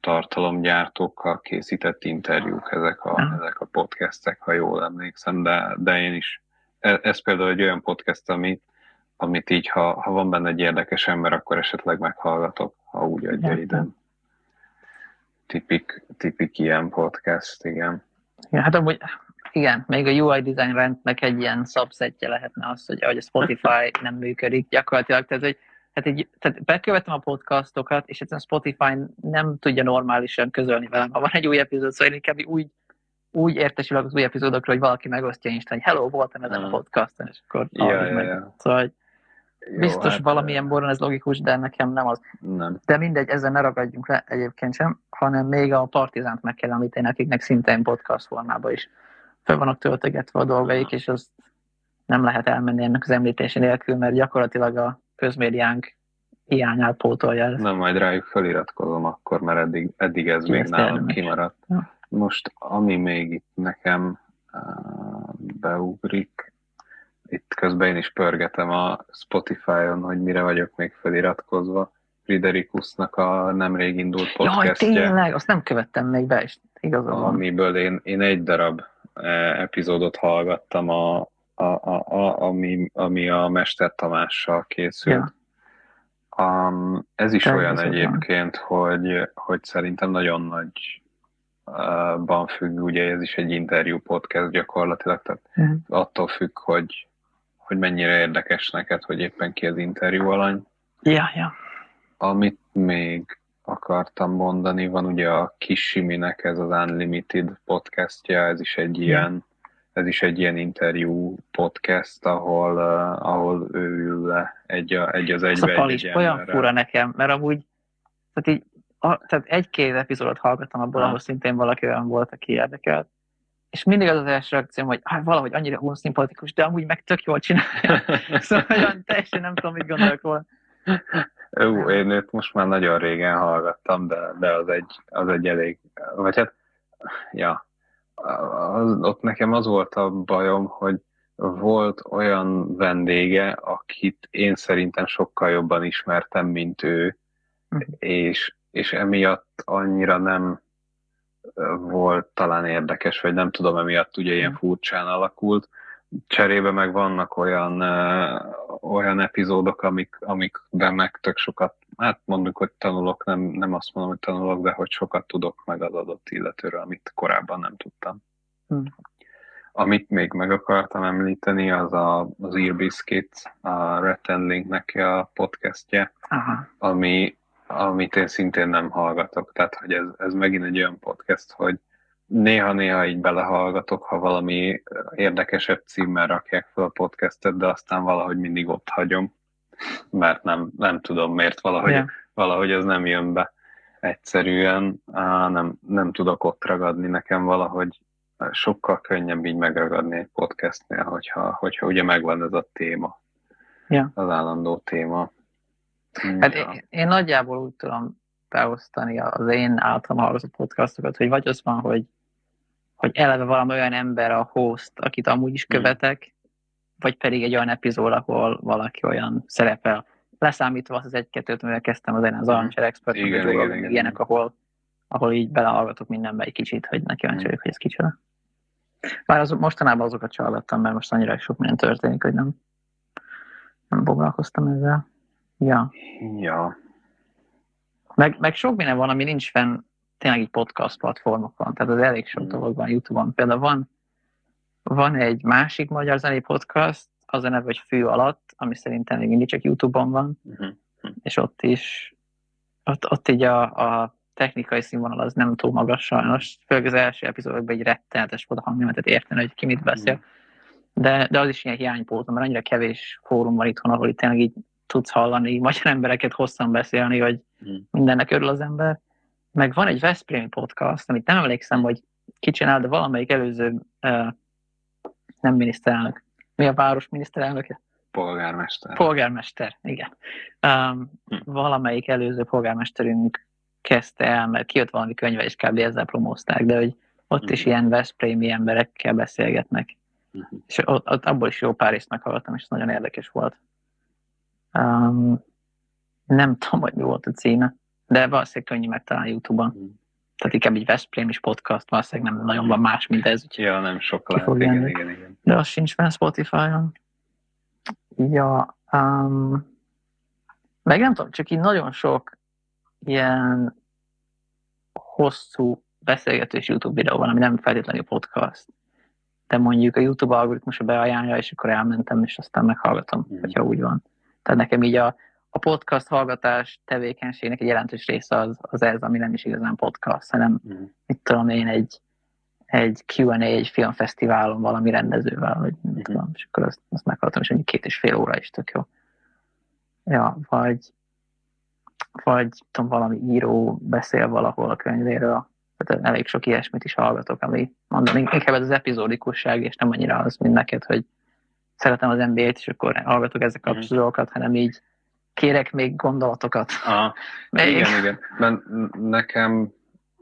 tartalomgyártókkal készített interjúk ezek a, Aha. ezek a podcastek, ha jól emlékszem, de, de én is. Ez, ez például egy olyan podcast, amit, amit így, ha, ha van benne egy érdekes ember, akkor esetleg meghallgatok, ha úgy adja Értem. időm. Tipik, tipik ilyen podcast, igen. Ja, hát amúgy, igen, még a UI design rendnek egy ilyen subsetje lehetne az, hogy ahogy a Spotify nem működik gyakorlatilag, tehát, hogy hát egy, tehát bekövetem a podcastokat, és egyszerűen Spotify nem tudja normálisan közölni velem, ha van egy új epizód, szóval én inkább úgy, úgy értesülök az új epizódokról, hogy valaki megosztja Instán, hogy hello, voltam ezen a Mm. podcaston, és akkor Ja, ja, meg. ja. Szóval hogy Jó, biztos hát, valamilyen boron ez logikus, de nekem nem az. Nem. De mindegy, ezzel ne ragadjunk le egyébként sem, hanem még a Partizánt meg kell említeni, akiknek szintén podcast formában is fel vannak töltögetve a dolgaik, és azt nem lehet elmenni ennek az említése nélkül, mert gyakorlatilag a közmédiánk hiányát pótolja ez. Nem, majd rájuk feliratkozom akkor, mert eddig, eddig ez még nálam kimaradt. Ja. Most, ami még itt nekem uh, beugrik, itt közben én is pörgetem a Spotify-on, hogy mire vagyok még feliratkozva. Friderikusnak a nemrég indult Jaj, podcastje, tényleg, azt nem követtem még be, és igazad van. amiből én, én egy darab eh, epizódot hallgattam, a, a, a, a, ami, ami a Mester Tamással készült. Ja. Um, ez is Természetesen. olyan egyébként, hogy, hogy szerintem nagyon nagy ban függ, ugye ez is egy interjú podcast gyakorlatilag, tehát Mhm. attól függ, hogy, hogy mennyire érdekes neked, hogy éppen ki az interjú alany. Ja, ja. Amit még akartam mondani, van ugye a Kisiminek ez az Unlimited podcastja, ez is egy ilyen, ez is egy ilyen interjú podcast, ahol, uh, ahol ő ül le egy, a, egy az egybe fal egy, egy olyan fura nekem, mert amúgy, tehát így, a, tehát egy-két epizódot hallgattam abból, Ha. ahol szintén valaki olyan volt, aki érdekelt. És mindig az az első reakcióm, hogy hát valahogy annyira unszimpatikus, de amúgy meg tök jól csinálja. szóval olyan teljesen nem tudom, mit gondolok volna. Jó, én őt most már nagyon régen hallgattam, de, de az, egy, az egy elég, vagy hát, ja, az, ott nekem az volt a bajom, hogy volt olyan vendége, akit én szerintem sokkal jobban ismertem, mint ő, Mhm. és, és emiatt annyira nem volt talán érdekes, vagy nem tudom, emiatt ugye ilyen Mhm. furcsán alakult. Cserébe meg vannak olyan, olyan epizódok, amik, amikben meg tök sokat, hát mondjuk, hogy tanulok, nem, nem azt mondom, hogy tanulok, de hogy sokat tudok meg az adott illetőről, amit korábban nem tudtam. Mhm. Amit még meg akartam említeni, az a, az Ear Biscuits, a Red Linknek a podcastje, Aha. ami, amit én szintén nem hallgatok. Tehát, hogy ez, ez megint egy olyan podcast, hogy néha-néha így belehallgatok, ha valami érdekesebb címmel rakják fel a podcastet, de aztán valahogy mindig ott hagyom, mert nem, nem tudom miért, valahogy, Ja. valahogy ez nem jön be egyszerűen, á, nem, nem tudok ott ragadni nekem valahogy sokkal könnyebb így megragadni egy podcastnél, hogyha, hogyha ugye megvan ez a téma, Ja. az állandó téma. Hát Ja. én, én nagyjából úgy tudom beosztani az én általam hallgatott podcastokat, hogy vagy az van, hogy, hogy eleve valami olyan ember a host, akit amúgy is Mhm. követek, vagy pedig egy olyan epizód, ahol valaki olyan szerepel. Leszámítva azt az egy-kettőt, mivel kezdtem az én az Mhm. Armchair Expert, Igen, igen, igen. ilyenek, ahol, ahol így belehallgatok mindenbe egy kicsit, hogy neki kíváncsi vagyok, hogy ez kicsoda. Bár az, mostanában azokat sem hallgattam, mert most annyira sok minden történik, hogy nem, nem foglalkoztam ezzel. Ja. ja. Meg, meg sok minden van, ami nincs fenn tényleg így podcast platformokon, tehát az elég sok Mm. dolog van Youtube-on. Például van, van egy másik magyar zenei podcast, az a neve, hogy Fű alatt, ami szerintem még mindig csak Youtube-on van, Mhm. és ott is, ott, ott így a, a technikai színvonal az nem túl magas sajnos, főleg az első epizódokban egy rettenetes volt a hangnemetet érteni, hogy ki mit beszél. De, de az is ilyen hiánypótlom, mert annyira kevés fórum van itthon, ahol itt tényleg így tudsz hallani magyar embereket hosszan beszélni, hogy Mhm. mindennek örül az ember. Meg van egy Veszprémi podcast, amit nem emlékszem, hogy ki csinál, de valamelyik előző, uh, nem miniszterelnök, mi a város miniszterelnöke? Polgármester. Polgármester, igen. Um, Hm. valamelyik előző polgármesterünk kezdte el, mert kijött valami könyve, és kb. ezzel promózták, de hogy ott is Mhm. ilyen Veszprémi emberekkel beszélgetnek. Mhm. És ott, ott abból is jó pár részt meghallgattam, és nagyon érdekes volt. Um, nem tudom, hogy mi volt a címe, de valószínűleg könnyű megtalálni YouTube-on. Mhm. Tehát inkább egy Veszprém is podcast, valószínűleg nem nagyon van más, mint ez, úgyhogy Ja, nem sok lehet. Igen, igen, igen. de az sincs fenn Spotify-on. Ja, um, meg nem tudom, csak így nagyon sok ilyen hosszú beszélgetős YouTube videó van, ami nem feltétlenül podcast. De mondjuk a YouTube algoritmusa beajánlja, és akkor elmentem, és aztán meghallgatom, Mhm. hogyha úgy van. Tehát nekem így a, a podcast hallgatás tevékenységnek egy jelentős része az, az ez, ami nem is igazán podcast, hanem Mhm. mit tudom én, egy, egy Q&A egy filmfesztiválon valami rendezővel, vagy nem Mhm. tudom, és akkor azt, azt meghallottam, és mondjuk két és fél óra is tök jó. Ja, vagy, vagy tudom, valami író beszél valahol a könyvéről, tehát elég sok ilyesmit is hallgatok, ami mondom, inkább ez az epizódikusság, és nem annyira az, mint neked, hogy szeretem az NBA-t, és akkor hallgatok ezek a Mhm. dolgokat, hanem így kérek még gondolatokat. Aha, Még. igen, igen. De nekem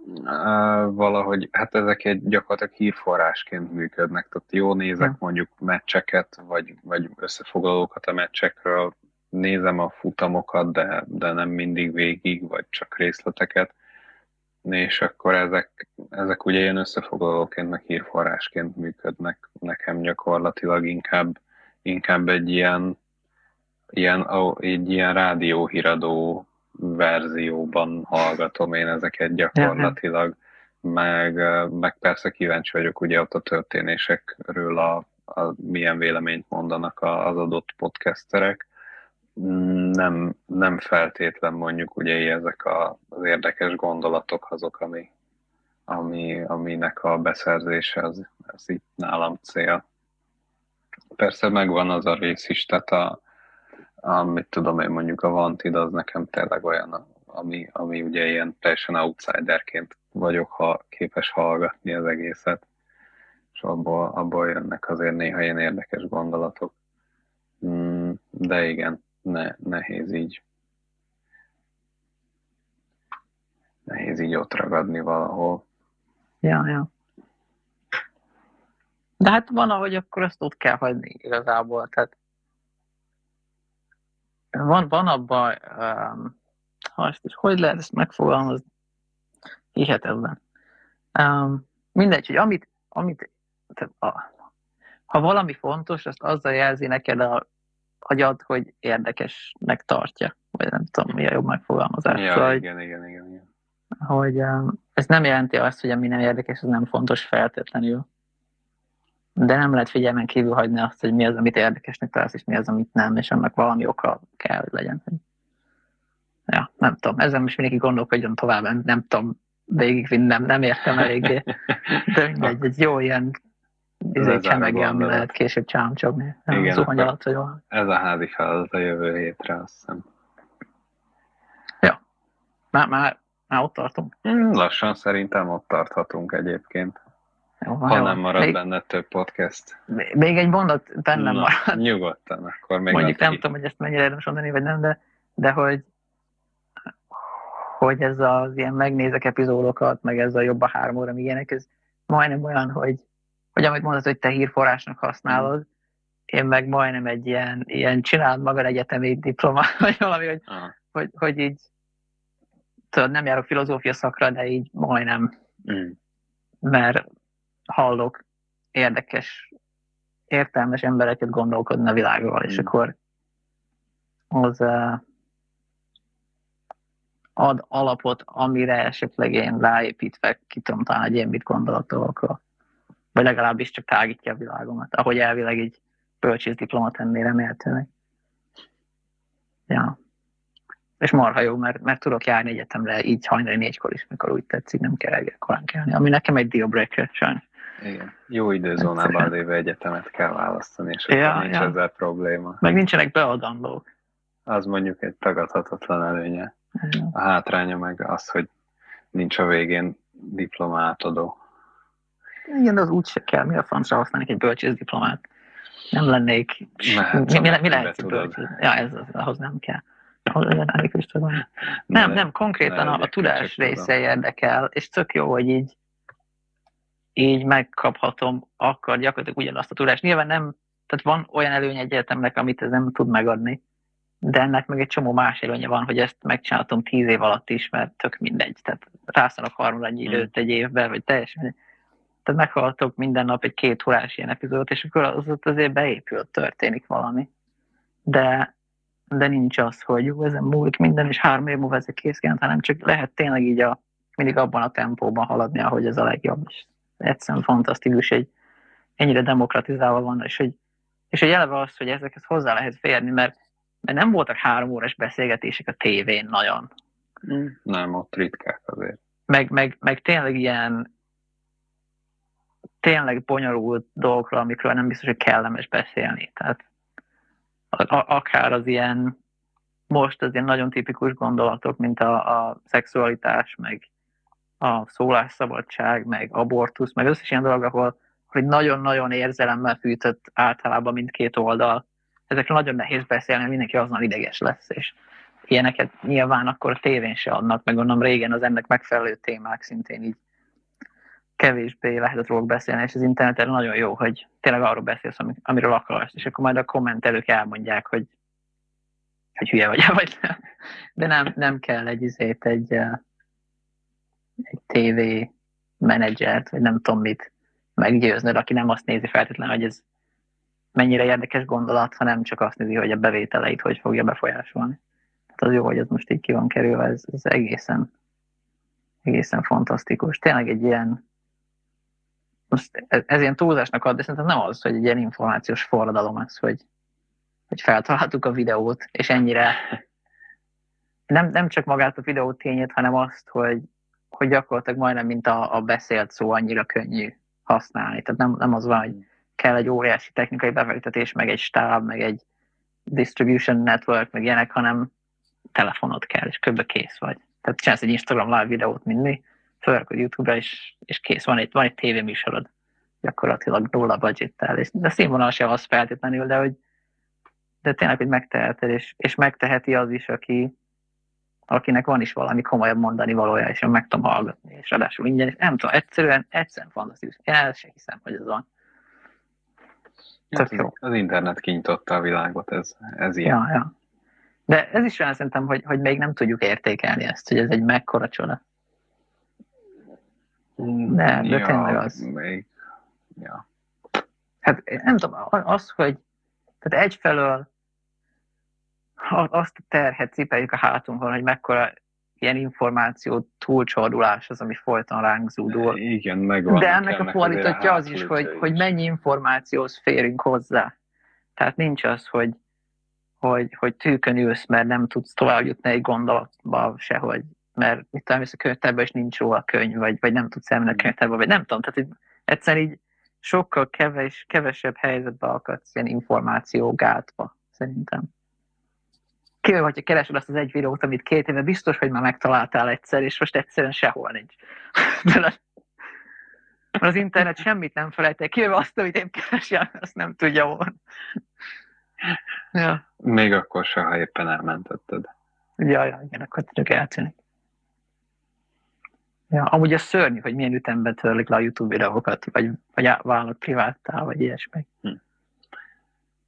uh, valahogy, hát ezek egy gyakorlatilag hírforrásként működnek. Tehát jó nézek Ja. mondjuk meccseket, vagy, vagy összefoglalókat a meccsekről, nézem a futamokat, de, de nem mindig végig, vagy csak részleteket. És akkor ezek, ezek ugye ilyen összefoglalóként, meg hírforrásként működnek. Nekem gyakorlatilag inkább, inkább egy ilyen, ilyen, egy ilyen rádióhíradó verzióban hallgatom én ezeket gyakorlatilag, meg, meg persze kíváncsi vagyok ugye ott a történésekről, a, a milyen véleményt mondanak az adott podcasterek. Nem, nem feltétlen mondjuk ugye ezek a, az érdekes gondolatok azok, ami, ami, aminek a beszerzése az, az itt nálam cél. Persze megvan az a rész is, tehát a, amit tudom én mondjuk a Vantid, az nekem tényleg olyan, ami, ami ugye ilyen teljesen outsiderként vagyok ha képes hallgatni az egészet, és abból, abból jönnek azért néha ilyen érdekes gondolatok. Mm, de igen, ne, nehéz így nehéz így ott ragadni valahol. Ja, ja. De hát van, ahogy akkor ezt ott kell hagyni igazából. Tehát van, van abban, um, ha ezt is, hogy lehet ezt megfogalmazni? Hihetetlen. Um, mindegy, hogy amit, amit tehát a, ha valami fontos, azt azzal jelzi neked a agyad, hogy érdekesnek tartja. Vagy nem tudom, mi a jobb megfogalmazás. Ja, szóval, igen, igen, igen, igen. Hogy ez nem jelenti azt, hogy ami nem érdekes, az nem fontos feltétlenül. De nem lehet figyelmen kívül hagyni azt, hogy mi az, amit érdekesnek találsz, és mi az, amit nem, és annak valami oka kell, hogy legyen. Ja, nem tudom, ezen most mindenki gondolkodjon tovább, nem tudom végigvinni, nem, nem értem eléggé. De mindegy, egy jó ilyen csemege, ami lehet később csámcsogni. Igen, Zuhany alatt, vagy valami. Ez a házi feladat a jövő hétre, azt hiszem. Ja. Már, már, már ott tartunk. Mm, lassan szerintem ott tarthatunk egyébként. Jó, Ha jó. nem marad még, benne több podcast. még egy mondat bennem Na, marad. Nyugodtan, akkor még Mondjuk nem tudom, hogy ezt mennyire érdemes mondani, vagy nem, de, de hogy, hogy ez az ilyen megnézek epizódokat, meg ez a jobb a három óra, ilyenek, ez majdnem olyan, hogy, hogy amit mondod, hogy te hírforrásnak használod, én meg majdnem egy ilyen, ilyen csináld magad egyetemi diploma, vagy valami, hogy, hogy, hogy így tudod, nem járok filozófia szakra, de így majdnem, mm. mert hallok érdekes, értelmes embereket gondolkodni a világról, és Mm. akkor az ad alapot, amire esetleg én ráépítve ki tudom talán egy ilyen mit gondolatokról. Vagy legalábbis csak tágítja a világomat, ahogy elvileg egy bölcsész diploma tenné remélhetőleg. Ja. És marha jó, mert, mert tudok járni egyetemre így hajnali négykor is, mikor úgy tetszik, nem kell reggel korán kelni. Ami nekem egy deal breaker, sajnos. Igen. Jó időzónában lévő egyetemet kell választani, és Ja, nincs ja. ezzel probléma. Meg nincsenek beadandók. Az mondjuk egy tagadhatatlan előnye. A hátránya meg az, hogy nincs a végén diploma átadó. Igen, de az úgy se kell. Mi a francra használni egy bölcsész diplomát? Nem lennék... Mehetsz mi, mi, mi lehet bölcsész? Ja, ez, az, ahhoz nem kell. Nem, nem, konkrétan a, a tudás része érdekel, és tök jó, hogy így így megkaphatom akkor gyakorlatilag ugyanazt a tudást. Nyilván nem, tehát van olyan előny egy egyetemnek, amit ez nem tud megadni, de ennek meg egy csomó más előnye van, hogy ezt megcsinálhatom tíz év alatt is, mert tök mindegy. Tehát rászállok harmad annyi Hmm. időt egy évben, vagy teljesen mindegy. Tehát meghallgatok minden nap egy két órás ilyen epizódot, és akkor az ott azért beépül, történik valami. De, de nincs az, hogy jó, ezen múlik minden, és három év múlva ezek kész kell, hanem csak lehet tényleg így a, mindig abban a tempóban haladni, ahogy ez a legjobb. És egyszerűen fantasztikus, hogy ennyire demokratizálva van, és hogy, és hogy eleve az, hogy ezekhez hozzá lehet férni, mert, mert nem voltak három órás beszélgetések a tévén nagyon. Nem, ott ritkák azért. Meg, meg, meg tényleg ilyen tényleg bonyolult dolgokról, amikről nem biztos, hogy kellemes beszélni. Tehát akár az ilyen most az ilyen nagyon tipikus gondolatok, mint a, a szexualitás, meg a szólásszabadság, meg abortusz, meg összes ilyen dolog, ahol hogy nagyon-nagyon érzelemmel fűtött általában mindkét oldal. Ezekről nagyon nehéz beszélni, mindenki azonnal ideges lesz, és ilyeneket nyilván akkor a tévén se adnak, meg gondolom régen az ennek megfelelő témák szintén így kevésbé lehetett róluk beszélni, és az interneten nagyon jó, hogy tényleg arról beszélsz, ami- amiről akarsz, és akkor majd a kommentelők elmondják, hogy, hogy hülye vagy, vagy. De nem, nem kell egy izét, egy, egy TV menedzsert, vagy nem tudom mit meggyőznöd, aki nem azt nézi feltétlenül, hogy ez mennyire érdekes gondolat, hanem csak azt nézi, hogy a bevételeit hogy fogja befolyásolni. Tehát az jó, hogy ez most így ki van kerülve, ez, ez egészen egészen fantasztikus. Tényleg egy ilyen, most ez, ez ilyen túlzásnak ad, de szerintem nem az, hogy egy ilyen információs forradalom ez, hogy, hogy feltaláltuk a videót, és ennyire nem, nem csak magát a videó tényét, hanem azt, hogy, hogy gyakorlatilag majdnem, mint a, a beszélt szó, annyira könnyű használni. Tehát nem, nem az van, hogy kell egy óriási technikai befektetés, meg egy stáb, meg egy distribution network, meg ilyenek, hanem telefonod kell, és kb. kész vagy. Tehát csinálsz egy Instagram live videót, mint mi, felrakod YouTube-ra, és, és kész, van egy, van egy tévéműsorod gyakorlatilag nulla budgettel, és de színvonal sem az feltétlenül, de hogy de tényleg, hogy megteheted, és, és megteheti az is, aki, akinek van is valami komolyabb mondani valója, és én meg tudom hallgatni, és ráadásul ingyen, és nem tudom, egyszerűen, egyszerűen fantasztikus. Én el sem hiszem, hogy ez van. Hát az, az internet kinyitotta a világot, ez, ez ilyen. Ja, ja. De ez is olyan szerintem, hogy, hogy még nem tudjuk értékelni ezt, hogy ez egy mekkora csoda. De, de ja, tényleg az. Még, ja. Hát nem tudom, az, hogy tehát egyfelől azt a terhet cipeljük a hátunkon, hogy mekkora ilyen információ túlcsordulás az, ami folyton ránk zúdul. Igen, megvan. De ennek a fordítottja az is, hogy, hogy mennyi információhoz férünk hozzá. Tehát nincs az, hogy, hogy, hogy tűkön ülsz, mert nem tudsz tovább jutni egy gondolatba sehogy, mert mit tudom, a könyvtárban is nincs róla könyv, vagy, vagy nem tudsz elmenni a mm. könyvtárba, vagy nem tudom, tehát hogy egyszerűen így sokkal keves, kevesebb helyzetbe akadsz ilyen információ gátba, szerintem. Kivéve, hogyha keresed azt az egy videót, amit két éve biztos, hogy már megtaláltál egyszer, és most egyszerűen sehol nincs. De az internet semmit nem felejtek, kivéve azt, amit én keresem, azt nem tudja volna. Ja. Még akkor se, ha éppen elmentetted. Ja, ja, igen, akkor csak eltűnik. Ja, amúgy a szörnyű, hogy milyen ütemben törlik le a YouTube videókat, vagy, vagy válnak priváttá, vagy ilyesmi. Hm.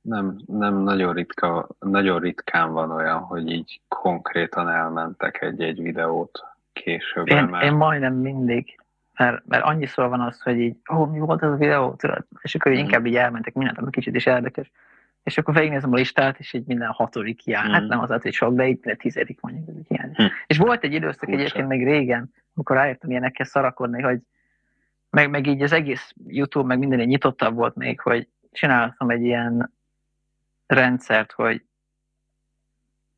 Nem, nem nagyon, ritka, nagyon ritkán van olyan, hogy így konkrétan elmentek egy-egy videót később. Én, mert... én majdnem mindig, mert, mert annyiszor van az, hogy így, ó, oh, mi volt az a videó, tudod? És akkor mm. inkább így elmentek mindent, ami kicsit is érdekes. És akkor végignézem a listát, és így minden hatodik hiány. Mm. Hát nem az, hogy sok, de így minden tizedik mondjuk ez hiány. Mm. És volt egy időszak Furcsa. egyébként még régen, amikor rájöttem ilyenekkel szarakodni, hogy meg, meg így az egész YouTube, meg minden nyitottabb volt még, hogy csináltam egy ilyen rendszert, hogy,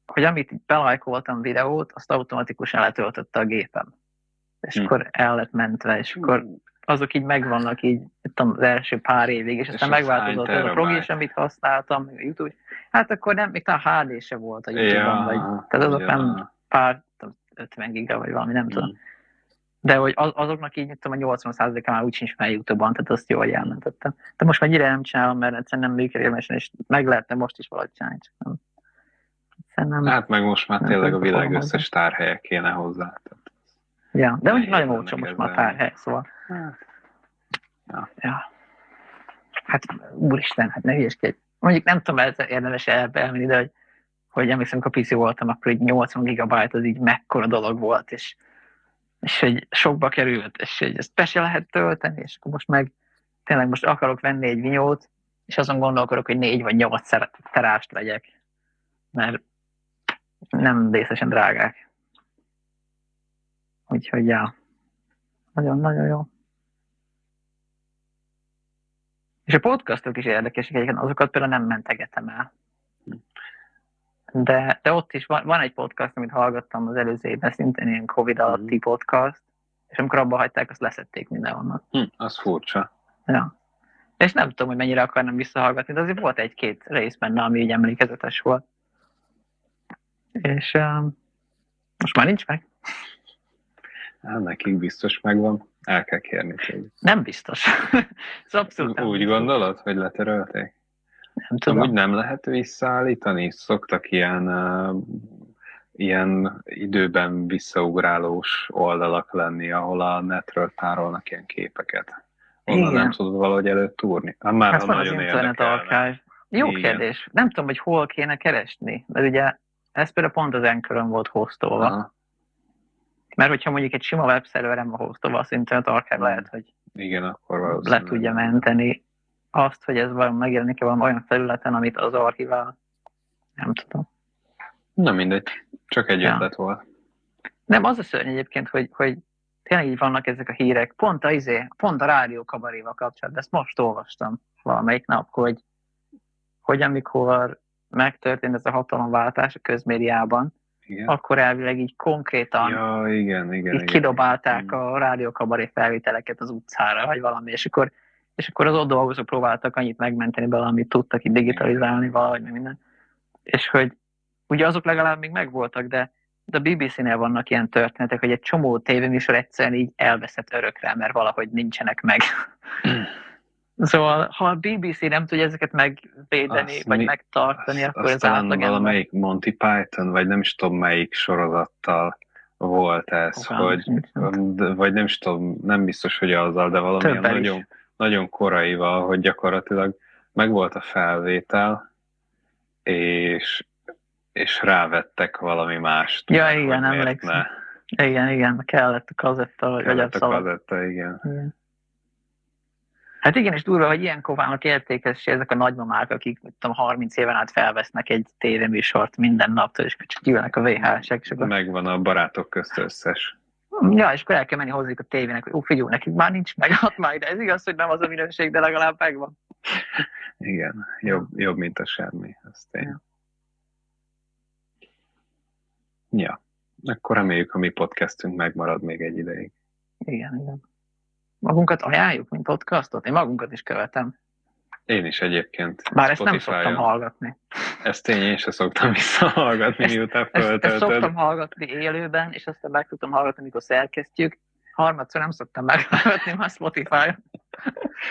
hogy amit így belajkoltam videót, azt automatikusan letöltötte a gépem. És hmm. akkor el lett mentve, és akkor hm. azok így megvannak így tudom, az első pár évig, és, és aztán megváltozott az a progi is, amit használtam, a YouTube. Hát akkor nem, még talán HD se volt a YouTube-on, ja, vagy, tehát azok ja. nem pár, 50 giga, vagy valami, nem hmm. tudom. De hogy az, azoknak így, tudom, a 80%-a már úgy sincs fel YouTube-on, tehát azt jól jelmentettem. De most már gyere nem csinálom, mert egyszerűen nem működik, és meg lehetne most is valahogy csinálni, csak nem. nem hát meg most már tényleg a világ összes tárhelye kéne hozzá. Tehát ja, de úgy nagyon olcsó most már tárhely, szóval. Hát. Ja. ja. Hát úristen, hát ne hülyeskedj. Mondjuk nem tudom, ez érdemes elmenni, de hogy, hogy emlékszem, amikor PC voltam, akkor egy 80 gigabyte az így mekkora dolog volt, és és hogy sokba került, és hogy ezt be se lehet tölteni, és akkor most meg tényleg most akarok venni egy vinyót, és azon gondolkodok, hogy négy vagy nyolc terást vegyek, mert nem részesen drágák. Úgyhogy, ja, nagyon-nagyon jó. És a podcastok is érdekesek, azokat például nem mentegetem el de, de ott is van, van egy podcast, amit hallgattam az előző évben, szintén ilyen Covid alatti mm. podcast, és amikor abba hagyták, azt leszették mindenhonnan. Hm, az furcsa. Ja. És nem tudom, hogy mennyire akarnám visszahallgatni, de azért volt egy-két rész benne, ami így emlékezetes volt. És um, most már nincs meg. Hát nekik biztos megvan. El kell kérni tőle. Nem biztos. Ez abszolút Úgy nem gondolod, hogy letörölték? Nem tudom. Amúgy nem lehet visszaállítani? Szoktak ilyen, uh, ilyen időben visszaugrálós oldalak lenni, ahol a netről tárolnak ilyen képeket. Onnan Igen. nem tudod valahogy előtt túrni. Hát már hát van nagyon az internet archive. Jó Igen. kérdés. Nem tudom, hogy hol kéne keresni, mert ugye ez például pont az Anchor-ön volt hostolva. Aha. Mert hogyha mondjuk egy sima webszerverem van hostolva, az Internet Archive lehet, hogy Igen, akkor le tudja menteni azt, hogy ez valami megjelenik-e valami olyan felületen, amit az archivál. Nem tudom. Na mindegy, csak egy ja. ötlet volt. Nem, az a szörny egyébként, hogy, hogy tényleg így vannak ezek a hírek. Pont a, izé, pont a rádió kabaréval kapcsolatban, ezt most olvastam valamelyik nap, hogy, hogy amikor megtörtént ez a hatalomváltás a közmédiában, igen. akkor elvileg így konkrétan ja, igen, igen, így igen, kidobálták igen. a rádiókabaré felvételeket az utcára, vagy valami, és akkor, és akkor az ott dolgozók próbáltak annyit megmenteni belőle, amit tudtak így digitalizálni valahogy, meg minden. És hogy ugye azok legalább még megvoltak, de, de a BBC-nél vannak ilyen történetek, hogy egy csomó tévéműsor egyszerűen így elveszett örökre, mert valahogy nincsenek meg. Szóval, ha a BBC nem tudja ezeket megvédeni, azt vagy mi, megtartani, azt, akkor ez átlag valamelyik Monty Python, vagy nem is tudom melyik sorozattal volt ez, oh, hogy, vagy nem is tudom, nem biztos, hogy azzal, de valamilyen nagyon, nagyon koraival, hogy gyakorlatilag megvolt a felvétel, és, és rávettek valami mást. Ja, igen, emlékszem. Igen, igen, kellett a kazetta, vagy kellett a kazetta, igen. igen. Hát igen, és durva, hogy ilyen kovának értékes ezek a nagymamák, akik tudom, 30 éven át felvesznek egy tévéműsort minden nap, és csak jönnek a VHS-ek. Akkor... Megvan a barátok közt összes. Ja, és akkor el kell menni hozzá a tévének, hogy ó, figyelj, nekik már nincs meg, hát már ide. Ez igaz, hogy nem az a minőség, de legalább megvan. Igen, jobb, jobb mint a semmi. Azt én. Ja. ja, akkor reméljük, a mi podcastünk megmarad még egy ideig. Igen, igen magunkat ajánljuk, mint podcastot? Én magunkat is követem. Én is egyébként. Bár ezt nem szoktam hallgatni. Ezt én, én sem szoktam visszahallgatni, ezt, miután föltöltöd. Ezt, ezt szoktam hallgatni élőben, és aztán meg tudtam hallgatni, amikor szerkesztjük. Harmadszor nem szoktam meghallgatni már Spotify-on.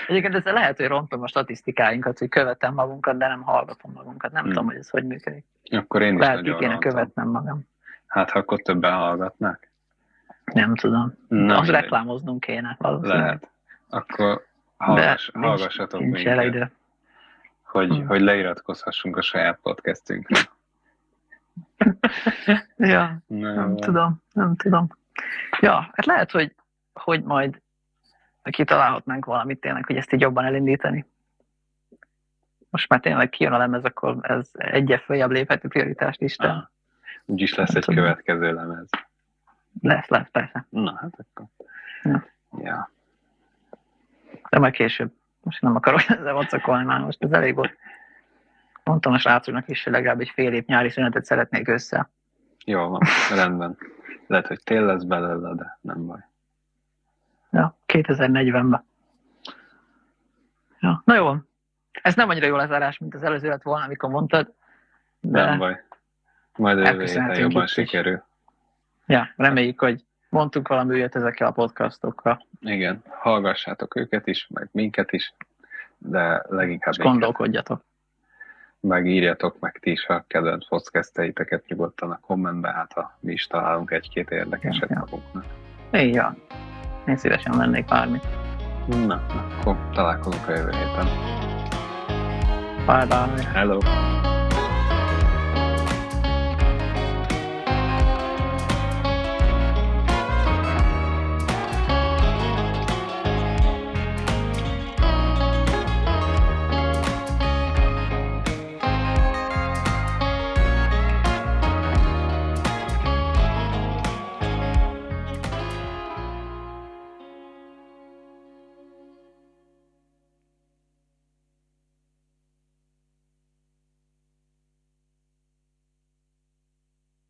Egyébként ezzel lehet, hogy rontom a statisztikáinkat, hogy követem magunkat, de nem hallgatom magunkat. Nem hmm. tudom, hogy ez hogy működik. Akkor én is lehet, nagyon kéne követnem magam. Hát, ha akkor többen hallgatnak. Nem tudom. Na, az reklámoznunk kéne valószínűleg. Lehet. Akkor hallgass, De hallgassatok nincs, nincs minket, hogy, hmm. hogy leiratkozhassunk a saját podcastünkre. ja, nem van. tudom, nem tudom. Ja, hát lehet, hogy, hogy majd kitalálhatnánk valamit tényleg, hogy ezt így jobban elindítani. Most már tényleg kijön a lemez, akkor ez egyre följebb léphető prioritást is. Ah, úgyis lesz nem egy tudom. következő lemez. Lesz, lesz, persze. Na, hát akkor. Ja. ja. De majd később. Most nem akarok ezzel vacakolni már, most ez elég volt. Mondtam a srácoknak is, hogy legalább egy fél év nyári szünetet szeretnék össze. Jó van, rendben. Lehet, hogy tél lesz belőle, de nem baj. Ja, 2040-ben. Ja, na jó. Ez nem annyira jó lezárás, mint az előző lett volna, amikor mondtad. De nem baj. Majd jövő héten jobban sikerül. Ja, reméljük, hogy mondtunk valami újat ezekkel a podcastokkal. Igen, hallgassátok őket is, meg minket is, de leginkább És gondolkodjatok. Meg írjatok meg ti is a kedvenc podcasteiteket nyugodtan a kommentbe, hát ha mi is találunk egy-két érdekeset ja, magunknak. Így van. Én szívesen lennék bármit. Na, akkor találkozunk a jövő héten. Bye bye. Hello.